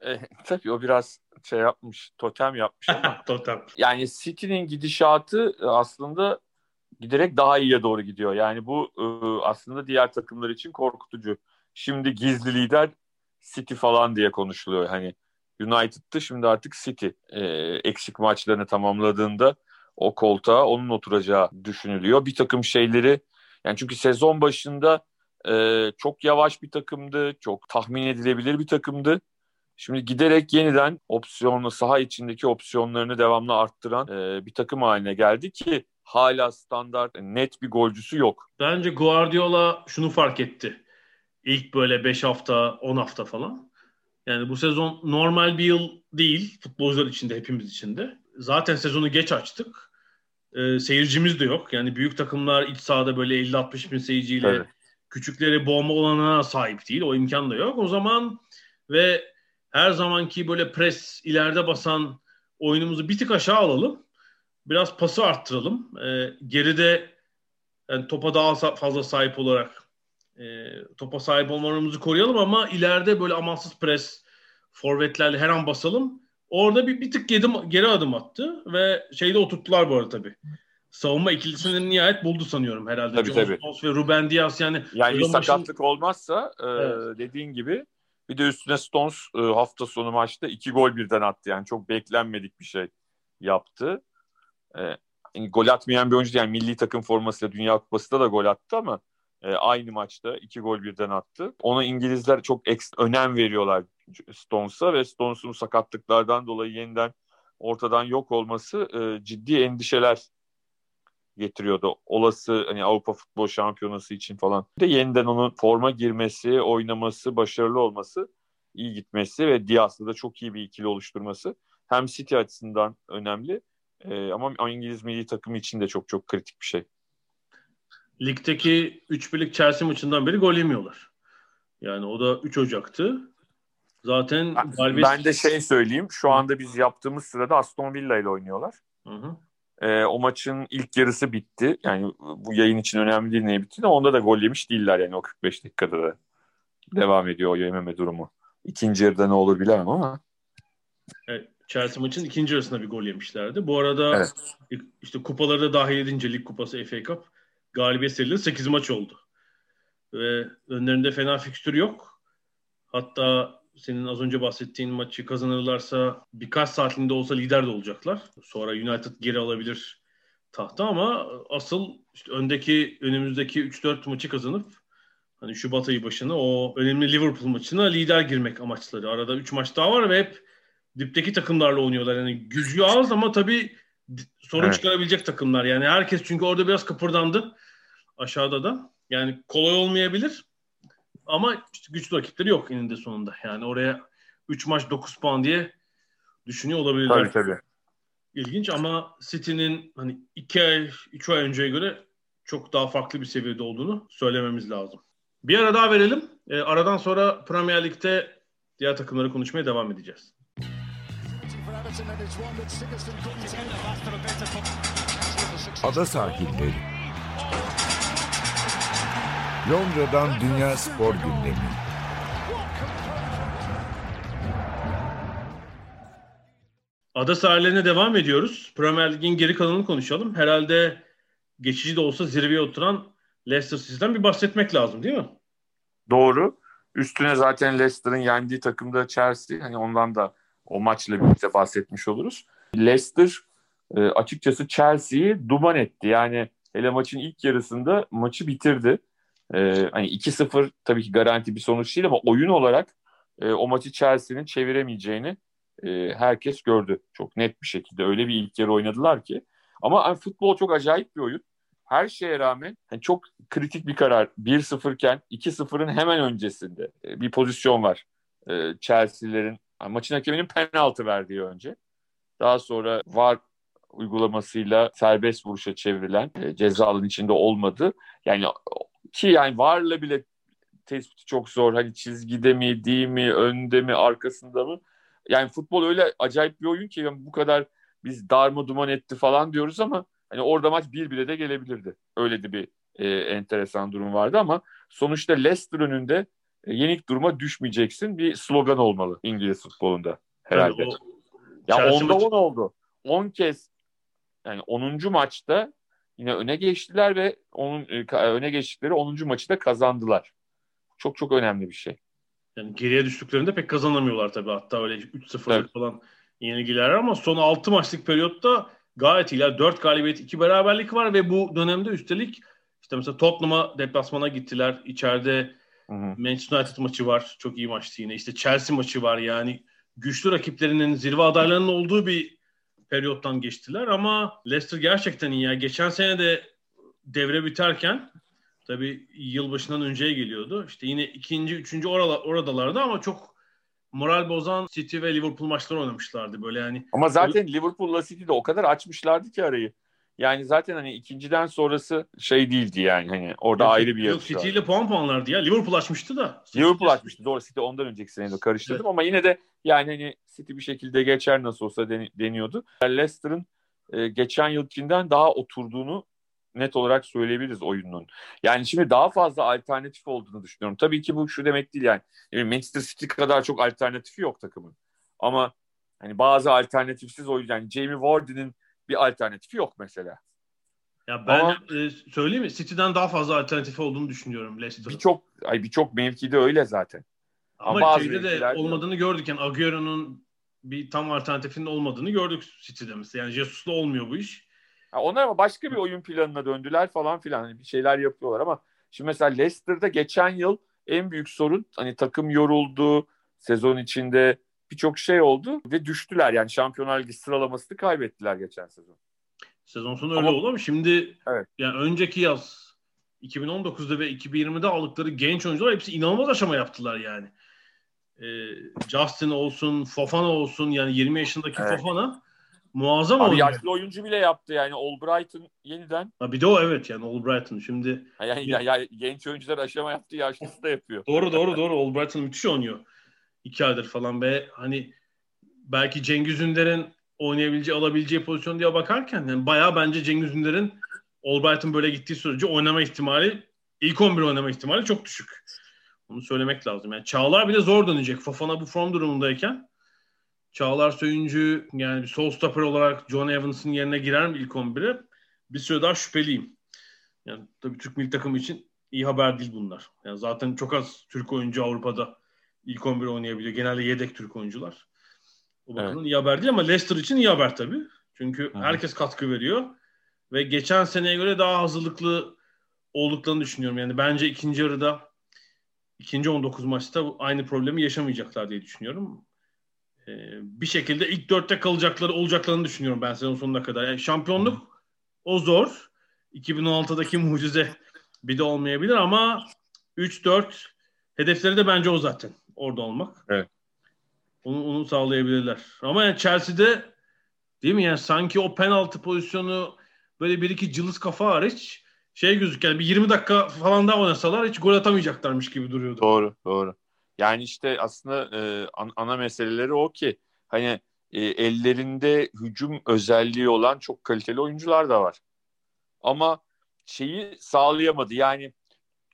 e, tabii o biraz şey yapmış, totem yapmış ama. totem. Yani City'nin gidişatı aslında giderek daha iyiye doğru gidiyor. Yani bu e, aslında diğer takımlar için korkutucu. Şimdi gizli lider City falan diye konuşuluyor. Hani United'tı şimdi artık City e, eksik maçlarını tamamladığında o koltuğa onun oturacağı düşünülüyor. Bir takım şeyleri yani çünkü sezon başında e, çok yavaş bir takımdı, çok tahmin edilebilir bir takımdı. Şimdi giderek yeniden opsiyonlu saha içindeki opsiyonlarını devamlı arttıran e, bir takım haline geldi ki hala standart net bir golcüsü yok. Bence Guardiola şunu fark etti. İlk böyle 5 hafta 10 hafta falan. Yani bu sezon normal bir yıl değil futbolcular içinde hepimiz içinde. Zaten sezonu geç açtık. Ee, seyircimiz de yok. Yani büyük takımlar iç sahada böyle 50-60 bin seyirciyle evet. küçükleri boğma olanına sahip değil. O imkan da yok. O zaman ve her zamanki böyle pres ileride basan oyunumuzu bir tık aşağı alalım. Biraz pası arttıralım. Ee, geride yani topa daha fazla sahip olarak e, topa sahip olmamızı koruyalım ama ileride böyle amansız pres forvetlerle her an basalım. Orada bir, bir tık geri, geri adım attı ve şeyde oturttular bu arada tabii. Savunma ikilisini nihayet buldu sanıyorum herhalde. Tabii, tabii. Stones ve Ruben Diaz yani. Yani bir sakatlık başın... olmazsa e, evet. dediğin gibi bir de üstüne Stones e, hafta sonu maçta iki gol birden attı. Yani çok beklenmedik bir şey yaptı. E, yani gol atmayan bir oyuncu yani milli takım formasıyla Dünya Kupası'da da gol attı ama e, aynı maçta iki gol birden attı. Ona İngilizler çok ekstra önem veriyorlar Stones'a ve Stones'un sakatlıklardan dolayı yeniden ortadan yok olması e, ciddi endişeler getiriyordu. Olası hani Avrupa Futbol Şampiyonası için falan. Bir de yeniden onun forma girmesi, oynaması, başarılı olması, iyi gitmesi ve Diaz'la da çok iyi bir ikili oluşturması hem City açısından önemli e, ama İngiliz milli takımı için de çok çok kritik bir şey ligdeki 3 birlik Chelsea maçından beri gol yemiyorlar. Yani o da 3 Ocak'tı. Zaten galibiyet... Ben de şey söyleyeyim. Şu anda biz yaptığımız sırada Aston Villa ile oynuyorlar. Hı hı. Ee, o maçın ilk yarısı bitti. Yani bu yayın için önemli değil ne bitti de onda da gol yemiş değiller yani o 45 dakikada da devam ediyor o yememe durumu. İkinci yarıda ne olur bilemem ama. Evet, Chelsea maçın ikinci yarısında bir gol yemişlerdi. Bu arada evet. işte kupaları da dahil edince lig kupası FA Cup galibiyet serileri 8 maç oldu. Ve önlerinde fena fikstür yok. Hatta senin az önce bahsettiğin maçı kazanırlarsa birkaç saatinde olsa lider de olacaklar. Sonra United geri alabilir tahta ama asıl işte öndeki önümüzdeki 3-4 maçı kazanıp hani Şubat ayı başına o önemli Liverpool maçına lider girmek amaçları. Arada 3 maç daha var ve hep dipteki takımlarla oynuyorlar. Yani gücü az ama tabii sorun evet. çıkarabilecek takımlar. Yani herkes çünkü orada biraz kıpırdandı aşağıda da. Yani kolay olmayabilir ama işte güçlü rakipleri yok eninde sonunda. Yani oraya 3 maç 9 puan diye düşünüyor olabilirler. Tabii tabii. İlginç ama City'nin hani 2 ay, 3 ay önceye göre çok daha farklı bir seviyede olduğunu söylememiz lazım. Bir ara daha verelim. E, aradan sonra Premier Lig'de diğer takımları konuşmaya devam edeceğiz. Ada sahilleri. Londra'dan Dünya Spor Gündemi. Ada sahillerine devam ediyoruz. Premier Lig'in geri kalanını konuşalım. Herhalde geçici de olsa zirveye oturan Leicester City'den bir bahsetmek lazım değil mi? Doğru. Üstüne zaten Leicester'ın yendiği takımda Chelsea. Hani ondan da o maçla birlikte bahsetmiş oluruz. Leicester e, açıkçası Chelsea'yi duman etti. Yani hele maçın ilk yarısında maçı bitirdi. E, hani 2-0 tabii ki garanti bir sonuç değil ama oyun olarak e, o maçı Chelsea'nin çeviremeyeceğini e, herkes gördü. Çok net bir şekilde öyle bir ilk yarı oynadılar ki. Ama yani futbol çok acayip bir oyun. Her şeye rağmen yani çok kritik bir karar. 1-0 iken 2-0'ın hemen öncesinde e, bir pozisyon var. E, Chelsea'lerin yani maçın hakeminin penaltı verdiği önce. Daha sonra VAR uygulamasıyla serbest vuruşa çevrilen e, ceza içinde olmadı. Yani ki yani VAR'la bile tespiti çok zor. Hani çizgide mi, değil mi, önde mi, arkasında mı? Yani futbol öyle acayip bir oyun ki yani bu kadar biz darma duman etti falan diyoruz ama hani orada maç bir bile de gelebilirdi. Öyle de bir e, enteresan durum vardı ama sonuçta Leicester önünde yenik duruma düşmeyeceksin bir slogan olmalı İngiliz futbolunda herhalde. Yani o, ya onda on oldu. 10 kez yani 10. maçta yine öne geçtiler ve onun e, öne geçtikleri 10. maçı da kazandılar. Çok çok önemli bir şey. Yani geriye düştüklerinde pek kazanamıyorlar tabii. Hatta öyle 3-0 evet. falan yenilgiler ama son 6 maçlık periyotta gayet iyiler. 4 galibiyet, 2 beraberlik var ve bu dönemde üstelik işte mesela Tottenham'a deplasmana gittiler. İçeride hı hı. Manchester United maçı var. Çok iyi maçtı yine. İşte Chelsea maçı var yani. Güçlü rakiplerinin zirve adaylarının olduğu bir periyottan geçtiler ama Leicester gerçekten iyi. Yani geçen sene de devre biterken tabii yılbaşından önceye geliyordu. İşte yine ikinci, üçüncü orala, oradalardı ama çok moral bozan City ve Liverpool maçları oynamışlardı böyle yani. Ama zaten Liverpool'la City'de o kadar açmışlardı ki arayı. Yani zaten hani ikinciden sonrası şey değildi yani hani orada yok, ayrı bir yarış City ile puan puanlardı ya. Liverpool açmıştı da. Liverpool açmıştı. Doğru City ondan önceki senede karıştırdım evet. ama yine de yani hani City bir şekilde geçer nasıl olsa deniyordu. Leicester'ın e, geçen yılkinden daha oturduğunu net olarak söyleyebiliriz oyunun. Yani şimdi daha fazla alternatif olduğunu düşünüyorum. Tabii ki bu şu demek değil yani. yani Manchester City kadar çok alternatifi yok takımın. Ama hani bazı alternatifsiz oyuncu yani Jamie Vardy'nin bir alternatifi yok mesela. Ya ben Ama, e, söyleyeyim mi? City'den daha fazla alternatifi olduğunu düşünüyorum Leicester'ın. Birçok ay birçok mevkide öyle zaten. Ama, Ama şeyde de olmadığını gördük. Yani Agüero'nun bir tam alternatifinin olmadığını gördük City'de mesela. Yani Jesus'la olmuyor bu iş. Ya onlar ama başka bir oyun planına döndüler falan filan. Hani bir şeyler yapıyorlar ama şimdi mesela Leicester'da geçen yıl en büyük sorun hani takım yoruldu. Sezon içinde birçok şey oldu ve düştüler. Yani Şampiyonlar Ligi sıralamasını kaybettiler geçen sezon. Sezon sonu öyle ama, oldu ama şimdi evet. yani önceki yaz 2019'da ve 2020'de aldıkları genç oyuncular hepsi inanılmaz aşama yaptılar yani. Ee, Justin olsun, Fofana olsun yani 20 yaşındaki evet. Fofana muazzam Abi oynuyor. yaşlı oyuncu bile yaptı yani Albright'ın yeniden. Ha bir de o evet yani Albright'ın şimdi. Yani, ya, ya, genç oyuncular aşama yaptı yaşlısı da yapıyor. doğru doğru doğru Albright'ın müthiş oynuyor. İki aydır falan ve hani belki Cengiz Ünder'in oynayabileceği, alabileceği pozisyon diye bakarken yani bayağı bence Cengiz Ünder'in Albright'ın böyle gittiği sürece oynama ihtimali ilk 11 oynama ihtimali çok düşük. Onu söylemek lazım. Yani Çağlar bile zor dönecek. Fofana bu form durumundayken Çağlar Söyüncü yani bir sol stopper olarak John Evans'ın yerine girer mi ilk 11'e? Bir süre daha şüpheliyim. Yani tabii Türk milli takımı için iyi haber değil bunlar. Yani zaten çok az Türk oyuncu Avrupa'da ilk 11 oynayabiliyor. Genelde yedek Türk oyuncular. O bakımdan evet. iyi haber değil ama Leicester için iyi haber tabii. Çünkü Hı. herkes katkı veriyor. Ve geçen seneye göre daha hazırlıklı olduklarını düşünüyorum. Yani bence ikinci yarıda ikinci 19 maçta aynı problemi yaşamayacaklar diye düşünüyorum. Ee, bir şekilde ilk dörtte kalacakları olacaklarını düşünüyorum ben sezon sonuna kadar. Yani şampiyonluk Hı. o zor. 2016'daki mucize bir de olmayabilir ama 3-4 hedefleri de bence o zaten. Orada olmak. Evet. Onu, onu sağlayabilirler. Ama yani Chelsea'de değil mi yani sanki o penaltı pozisyonu böyle bir iki cılız kafa hariç şey gözüküyor. bir 20 dakika falan daha oynasalar hiç gol atamayacaklarmış gibi duruyordu. Doğru, doğru. Yani işte aslında e, ana meseleleri o ki hani e, ellerinde hücum özelliği olan çok kaliteli oyuncular da var. Ama şeyi sağlayamadı. Yani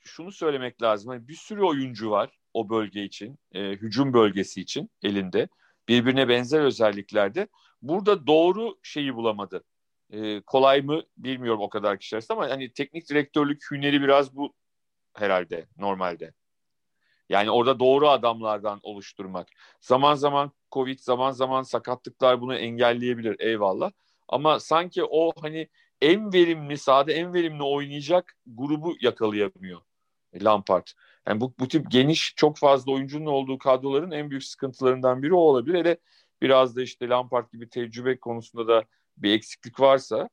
şunu söylemek lazım. Hani bir sürü oyuncu var o bölge için, e, hücum bölgesi için elinde. Birbirine benzer özelliklerde. Burada doğru şeyi bulamadı. E, kolay mı bilmiyorum o kadar kişi ama hani teknik direktörlük hüneri biraz bu herhalde normalde. Yani orada doğru adamlardan oluşturmak. Zaman zaman Covid, zaman zaman sakatlıklar bunu engelleyebilir eyvallah. Ama sanki o hani en verimli, sahada en verimli oynayacak grubu yakalayamıyor Lampard. Yani bu, bu tip geniş çok fazla oyuncunun olduğu kadroların en büyük sıkıntılarından biri o olabilir. Hele biraz da işte Lampard gibi tecrübe konusunda da bir eksiklik varsa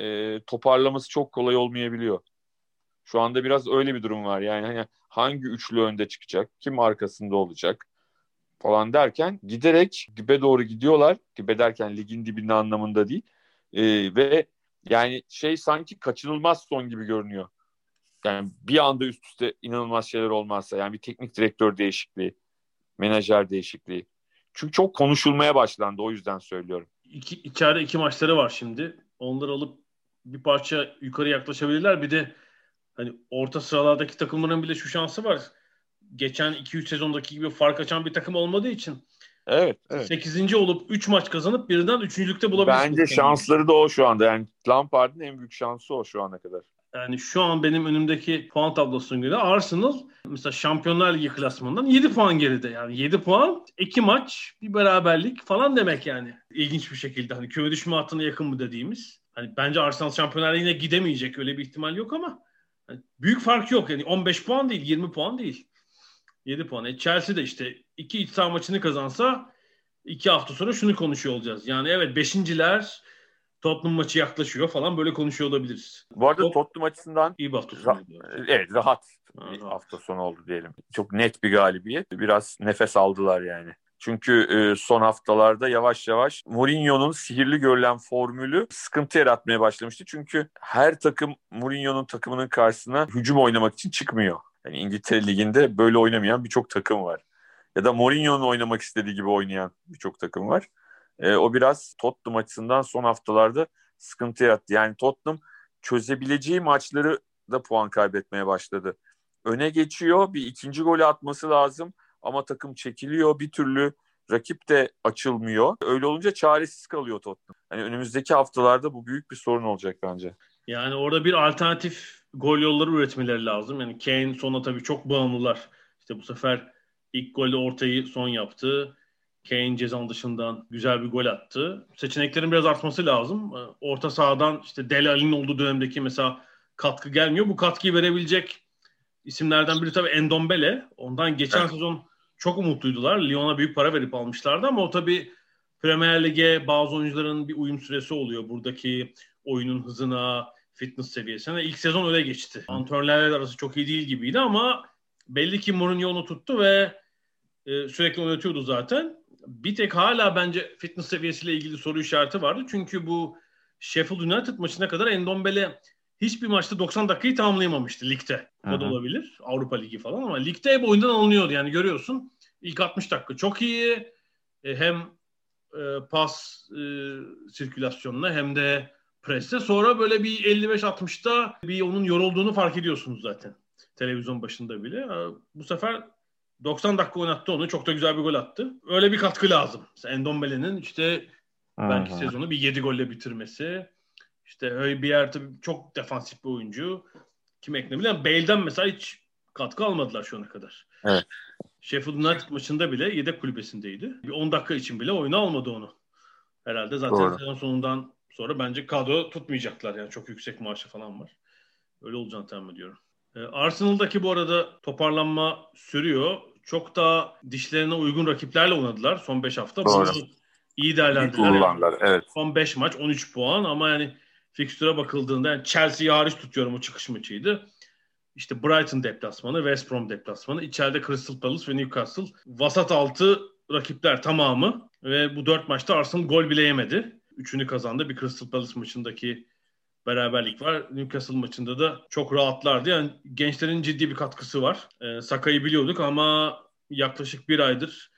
e, toparlaması çok kolay olmayabiliyor. Şu anda biraz öyle bir durum var. Yani hani hangi üçlü önde çıkacak, kim arkasında olacak falan derken giderek dibe doğru gidiyorlar. Dibe derken ligin dibinde anlamında değil. E, ve yani şey sanki kaçınılmaz son gibi görünüyor. Yani bir anda üst üste inanılmaz şeyler olmazsa yani bir teknik direktör değişikliği, menajer değişikliği. Çünkü çok konuşulmaya başlandı o yüzden söylüyorum. İki, içeride iki maçları var şimdi. Onları alıp bir parça yukarı yaklaşabilirler. Bir de hani orta sıralardaki takımların bile şu şansı var. Geçen 2-3 sezondaki gibi fark açan bir takım olmadığı için Evet, evet. 8. olup 3 maç kazanıp birden 3.lükte bulabilirsiniz. Bence şansları da o şu anda. Yani Lampard'ın en büyük şansı o şu ana kadar. Yani şu an benim önümdeki puan tablosuna göre Arsenal mesela Şampiyonlar Ligi klasmanından 7 puan geride. Yani 7 puan, 2 maç, bir beraberlik falan demek yani. İlginç bir şekilde hani küme düşme hattına yakın mı dediğimiz. Hani bence Arsenal Şampiyonlar Ligi'ne gidemeyecek öyle bir ihtimal yok ama yani büyük fark yok. Yani 15 puan değil, 20 puan değil. 7 puan. E Chelsea de işte iki iç saha maçını kazansa iki hafta sonra şunu konuşuyor olacağız. Yani evet beşinciler Tottenham maçı yaklaşıyor falan böyle konuşuyor olabiliriz. Bu arada Top, Tottenham açısından iyi bir hafta sonu. Ra- evet rahat ha, bir hafta sonu oldu diyelim. Çok net bir galibiyet. Biraz nefes aldılar yani. Çünkü e, son haftalarda yavaş yavaş Mourinho'nun sihirli görülen formülü sıkıntı yaratmaya başlamıştı. Çünkü her takım Mourinho'nun takımının karşısına hücum oynamak için çıkmıyor. Yani İngiltere Ligi'nde böyle oynamayan birçok takım var. Ya da Mourinho'nun oynamak istediği gibi oynayan birçok takım var. E, o biraz Tottenham açısından son haftalarda sıkıntı yarattı. Yani Tottenham çözebileceği maçları da puan kaybetmeye başladı. Öne geçiyor, bir ikinci golü atması lazım ama takım çekiliyor bir türlü rakip de açılmıyor. Öyle olunca çaresiz kalıyor Tottenham. Yani önümüzdeki haftalarda bu büyük bir sorun olacak bence. Yani orada bir alternatif gol yolları üretmeleri lazım. Yani Kane sona tabii çok bağımlılar. İşte bu sefer ilk golde ortayı son yaptı. Kane cezan dışından güzel bir gol attı. Seçeneklerin biraz artması lazım. Ee, orta sahadan işte Dele Ali'nin olduğu dönemdeki mesela katkı gelmiyor. Bu katkıyı verebilecek isimlerden biri tabii Endombele. Ondan geçen evet. sezon çok umutluydular. Lyon'a büyük para verip almışlardı ama o tabii Premier Lig'e bazı oyuncuların bir uyum süresi oluyor. Buradaki oyunun hızına, fitness seviyesine. İlk sezon öyle geçti. Antrenörlerle arası çok iyi değil gibiydi ama belli ki Mourinho onu tuttu ve e, sürekli oynatıyordu zaten bir tek hala bence fitness seviyesiyle ilgili soru işareti vardı. Çünkü bu Sheffield United maçına kadar Endombele hiçbir maçta 90 dakikayı tamamlayamamıştı ligde. O da olabilir. Avrupa Ligi falan ama ligde hep oyundan alınıyordu. Yani görüyorsun ilk 60 dakika çok iyi. E, hem e, pas e, sirkülasyonuna hem de preste. Sonra böyle bir 55-60'da bir onun yorulduğunu fark ediyorsunuz zaten. Televizyon başında bile. Bu sefer 90 dakika oynattı onu. Çok da güzel bir gol attı. Öyle bir katkı lazım. Mesela Endombele'nin işte belki Aha. sezonu bir 7 golle bitirmesi. İşte Höybier tabii çok defansif bir oyuncu. Kim ekleyebilir? Bale'den mesela hiç katkı almadılar şu ana kadar. Evet. Sheffield United maçında bile yedek kulübesindeydi. Bir 10 dakika için bile oyunu almadı onu. Herhalde zaten Doğru. sezon sonundan sonra bence kadro tutmayacaklar. Yani çok yüksek maaşı falan var. Öyle olacağını tahmin ediyorum. Ee, Arsenal'daki bu arada toparlanma sürüyor. Çok da dişlerine uygun rakiplerle oynadılar son 5 hafta. Doğru. Bunu iyi değerlendirdiler. Yani evet. Son 5 maç 13 puan ama yani fikstüre bakıldığında yani Chelsea'yi hariç tutuyorum o çıkış maçıydı. işte Brighton deplasmanı, West Brom deplasmanı, içeride Crystal Palace ve Newcastle. Vasat altı rakipler tamamı ve bu dört maçta Arsenal gol bile yemedi. Üçünü kazandı. Bir Crystal Palace maçındaki beraberlik var. Newcastle maçında da çok rahatlardı. Yani gençlerin ciddi bir katkısı var. E, Saka'yı biliyorduk ama yaklaşık bir aydır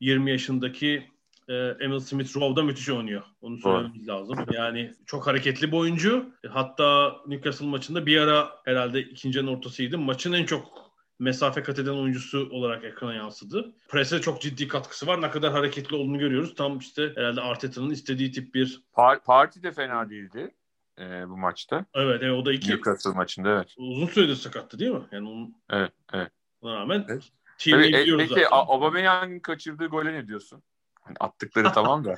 20 yaşındaki e, Emil Smith Rowe da müthiş oynuyor. Onu söylememiz lazım. Yani çok hareketli bir oyuncu. Hatta Newcastle maçında bir ara herhalde ikinci ortasıydı. Maçın en çok mesafe kat eden oyuncusu olarak ekrana yansıdı. Prese çok ciddi katkısı var. Ne kadar hareketli olduğunu görüyoruz. Tam işte herhalde Arteta'nın istediği tip bir... Par- parti de fena değildi e, bu maçta. Evet, evet o da iki. Newcastle maçında evet. Uzun süredir sakattı değil mi? Yani onun evet, evet. Ona rağmen evet. Tabii, e, peki zaten. Aubameyang'ın kaçırdığı gole ne diyorsun? Hani attıkları tamam da.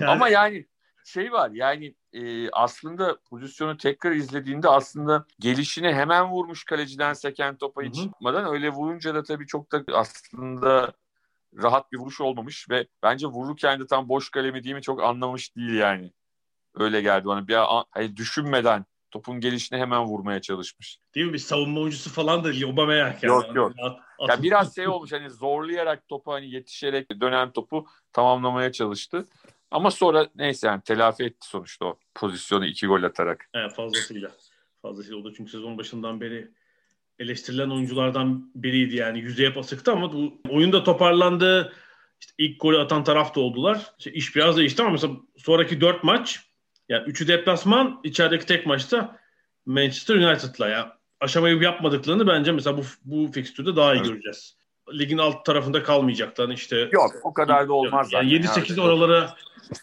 yani... Ama yani şey var yani e, aslında pozisyonu tekrar izlediğinde aslında gelişine hemen vurmuş kaleciden seken topa hiç çıkmadan öyle vurunca da tabii çok da aslında rahat bir vuruş olmamış ve bence vururken de tam boş kalemi değil mi çok anlamış değil yani. Öyle geldi bana. Bir hani düşünmeden topun gelişine hemen vurmaya çalışmış. Değil mi? Bir savunma oyuncusu falan da Aubameyang yani. Yok yok. At, at, ya biraz şey olmuş hani zorlayarak topu hani yetişerek dönen topu tamamlamaya çalıştı. Ama sonra neyse yani telafi etti sonuçta o pozisyonu iki gol atarak. Evet fazlasıyla. Fazlasıyla o da çünkü sezon başından beri eleştirilen oyunculardan biriydi yani yüzeye basıktı ama bu oyunda toparlandı. İşte ilk golü atan taraf da oldular. İşte iş biraz değişti ama mesela sonraki dört maç yani üçü deplasman, içerideki tek maçta Manchester United'la ya. Aşamayı yapmadıklarını bence mesela bu, bu fikstürde daha iyi evet. göreceğiz. Ligin alt tarafında kalmayacaklar işte. Yok o kadar da olmaz yani zaten. 7-8 oralara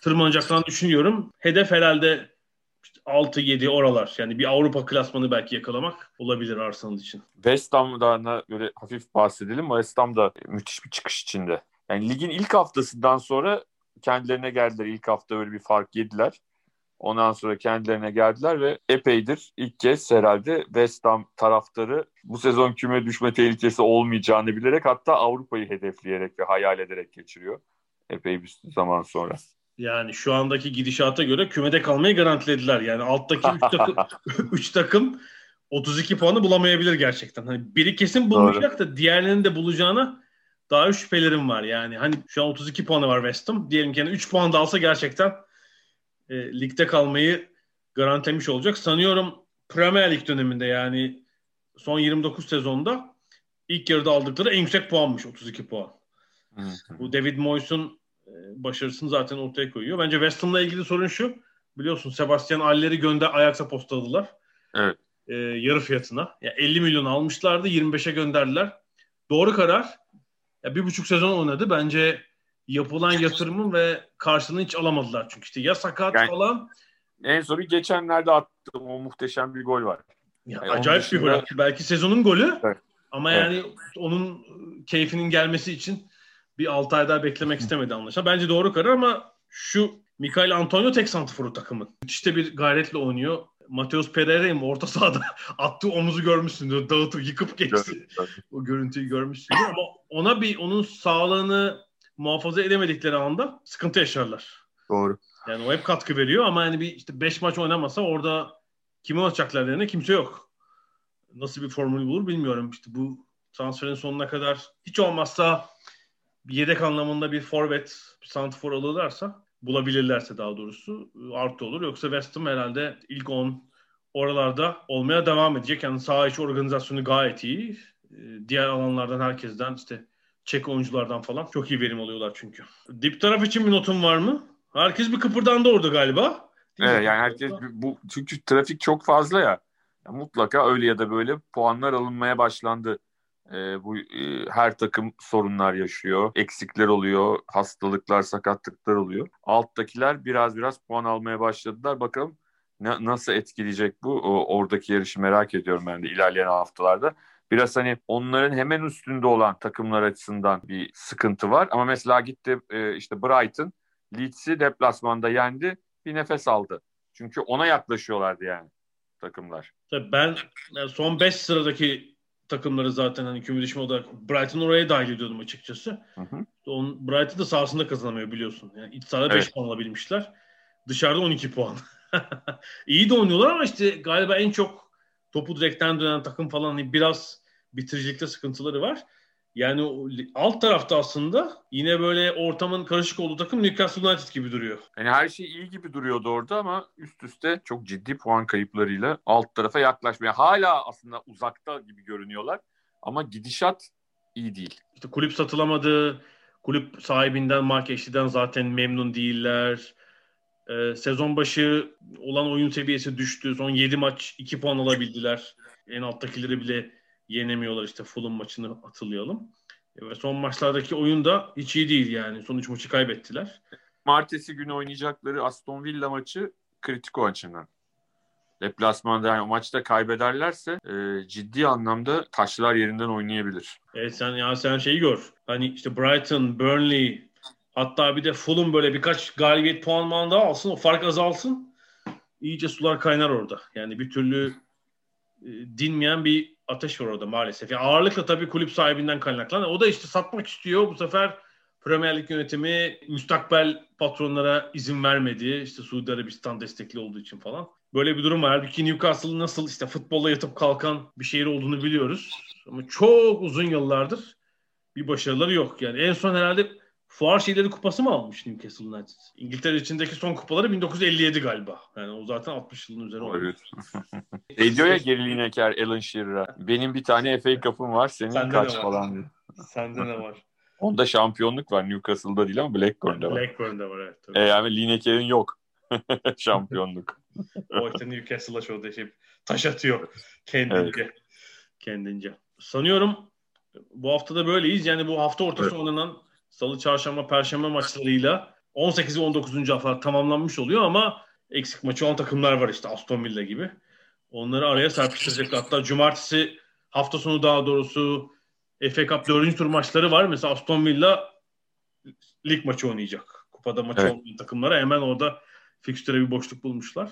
tırmanacaklarını düşünüyorum. Hedef herhalde 6-7 oralar. Yani bir Avrupa klasmanı belki yakalamak olabilir Arsenal için. West Ham'dan böyle hafif bahsedelim. West Ham da müthiş bir çıkış içinde. Yani ligin ilk haftasından sonra kendilerine geldiler. İlk hafta öyle bir fark yediler. Ondan sonra kendilerine geldiler ve epeydir ilk kez herhalde West Ham taraftarı bu sezon küme düşme tehlikesi olmayacağını bilerek hatta Avrupa'yı hedefleyerek ve hayal ederek geçiriyor. Epey bir zaman sonra. Yani şu andaki gidişata göre kümede kalmayı garantilediler. Yani alttaki 3 takım, üç takım 32 puanı bulamayabilir gerçekten. Hani biri kesin bulmayacak da diğerlerinin de bulacağına daha şüphelerim var. Yani hani şu an 32 puanı var West Ham. Diyelim ki yani 3 puan da alsa gerçekten e, ligde kalmayı garantilemiş olacak. Sanıyorum Premier Lig döneminde yani son 29 sezonda ilk yarıda aldıkları en yüksek puanmış 32 puan. Bu David Moyes'un e, başarısını zaten ortaya koyuyor. Bence West Ham'la ilgili sorun şu. Biliyorsun Sebastian Aller'i gönder Ajax'a postaladılar. Evet. E, yarı fiyatına. Ya 50 milyon almışlardı, 25'e gönderdiler. Doğru karar. Ya bir buçuk sezon oynadı. Bence yapılan yatırımın ve karşılığını hiç alamadılar. Çünkü işte ya sakat yani, falan. En son geçenlerde attım o muhteşem bir gol var. Ya yani acayip dışında... bir gol. Belki sezonun golü. Evet. Ama evet. yani onun keyfinin gelmesi için bir 6 ay daha beklemek istemedi anlaşılan. Bence doğru karar ama şu Mikael Antonio tek santiforu takımın. İşte bir gayretle oynuyor. Mateus Pereira'yı orta sahada attığı omuzu görmüşsündür. Dağıtıp yıkıp geçti. o görüntüyü görmüşsündür ama ona bir onun sağlığını muhafaza edemedikleri anda sıkıntı yaşarlar. Doğru. Yani o hep katkı veriyor ama yani bir işte 5 maç oynamasa orada kimi atacaklar yerine kimse yok. Nasıl bir formül bulur bilmiyorum. İşte bu transferin sonuna kadar hiç olmazsa bir yedek anlamında bir forvet, bir santifor alırlarsa bulabilirlerse daha doğrusu artı olur. Yoksa West Ham herhalde ilk 10 oralarda olmaya devam edecek. Yani sağ içi organizasyonu gayet iyi. Ee, diğer alanlardan herkesten işte Çek oyunculardan falan çok iyi verim alıyorlar çünkü. Dip taraf için bir notun var mı? Herkes bir kıpırdandı orada galiba. Evet yani herkes bu çünkü trafik çok fazla ya. ya mutlaka öyle ya da böyle puanlar alınmaya başlandı. Ee, bu e, her takım sorunlar yaşıyor. Eksikler oluyor, hastalıklar, sakatlıklar oluyor. Alttakiler biraz biraz puan almaya başladılar. Bakalım na- nasıl etkileyecek bu? O, oradaki yarışı merak ediyorum ben de ilerleyen haftalarda biraz hani onların hemen üstünde olan takımlar açısından bir sıkıntı var. Ama mesela gitti e, işte Brighton Leeds'i deplasmanda yendi bir nefes aldı. Çünkü ona yaklaşıyorlardı yani takımlar. Tabii ben son 5 sıradaki takımları zaten hani küme düşme olarak Brighton oraya dahil ediyordum açıkçası. Hı hı. On, Brighton da sahasında kazanamıyor biliyorsun. Yani iç sahada 5 evet. puan alabilmişler. Dışarıda 12 puan. İyi de oynuyorlar ama işte galiba en çok topu direkten dönen takım falan hani biraz bitiricilikte sıkıntıları var. Yani alt tarafta aslında yine böyle ortamın karışık olduğu takım Newcastle United gibi duruyor. Yani her şey iyi gibi duruyordu orada ama üst üste çok ciddi puan kayıplarıyla alt tarafa yaklaşmaya hala aslında uzakta gibi görünüyorlar ama gidişat iyi değil. İşte kulüp satılamadı. Kulüp sahibinden Mark Ashley'den zaten memnun değiller. Ee, sezon başı olan oyun seviyesi düştü. Son 7 maç 2 puan alabildiler. En alttakileri bile yenemiyorlar işte Fulham maçını hatırlayalım. Ve son maçlardaki oyun da hiç iyi değil yani. Son 3 maçı kaybettiler. Martesi günü oynayacakları Aston Villa maçı kritik o açımdan. Deplasmanda yani o maçta kaybederlerse e, ciddi anlamda taşlar yerinden oynayabilir. Evet sen ya sen şeyi gör. Hani işte Brighton, Burnley hatta bir de Fulham böyle birkaç galibiyet puan daha alsın. O fark azalsın. İyice sular kaynar orada. Yani bir türlü e, dinmeyen bir ateş var orada maalesef. Yani ağırlıkla tabii kulüp sahibinden kaynaklanan. O da işte satmak istiyor. Bu sefer Premier Lig yönetimi müstakbel patronlara izin vermedi. İşte Suudi Arabistan destekli olduğu için falan. Böyle bir durum var. Halbuki Newcastle nasıl işte futbolla yatıp kalkan bir şehir olduğunu biliyoruz. Ama çok uzun yıllardır bir başarıları yok. Yani en son herhalde Fuar Şeyleri Kupası mı almış Newcastle United? İngiltere içindeki son kupaları 1957 galiba. Yani o zaten 60 yılın üzeri oldu. Evet. diyor ya Gary Lineker Alan Shearer'a. Benim bir tane FA Cup'ım var senin Sende kaç falan diyor. Sende ne var? Onda şampiyonluk var Newcastle'da değil ama Blackburn'da var. Blackburn'da var evet. Tabii. E yani Lineker'in yok şampiyonluk. O işte Newcastle'a şurada şey taş atıyor kendince. Kendince. Sanıyorum bu hafta da böyleyiz. Yani bu hafta ortası Evet. oynanan Salı, Çarşamba, Perşembe maçlarıyla 18 ve 19. hafta tamamlanmış oluyor ama eksik maçı olan takımlar var işte Aston Villa gibi. Onları araya serpiştirecek. Hatta cumartesi hafta sonu daha doğrusu FA Cup 4. tur maçları var. Mesela Aston Villa lig maçı oynayacak. Kupada maçı Evet. olmayan takımlara hemen orada fikstüre bir boşluk bulmuşlar.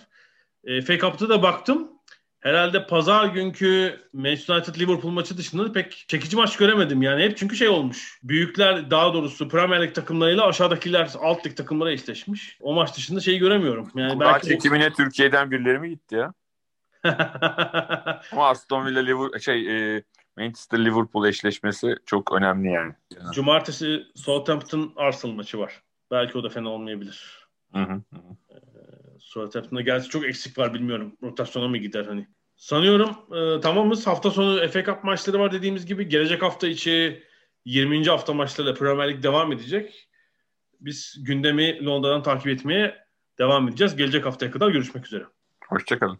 E, FA Cup'ta da baktım. Herhalde pazar günkü Manchester United Liverpool maçı dışında da pek çekici maç göremedim. Yani hep çünkü şey olmuş. Büyükler daha doğrusu Premier Lig takımlarıyla aşağıdakiler alt lig takımlara eşleşmiş. O maç dışında şeyi göremiyorum. Yani Kura belki çekimine Türkiye'den birileri mi gitti ya? Ama Aston Villa Liverpool şey e, Manchester Liverpool eşleşmesi çok önemli yani. Cumartesi Southampton Arsenal maçı var. Belki o da fena olmayabilir. Hı hı. hı. Southampton'da gerçi çok eksik var bilmiyorum. Rotasyona mı gider hani. Sanıyorum e, tamamız. Hafta sonu FA Cup maçları var dediğimiz gibi. Gelecek hafta içi 20. hafta maçlarıyla Premier Lig devam edecek. Biz gündemi Londra'dan takip etmeye devam edeceğiz. Gelecek haftaya kadar görüşmek üzere. Hoşçakalın.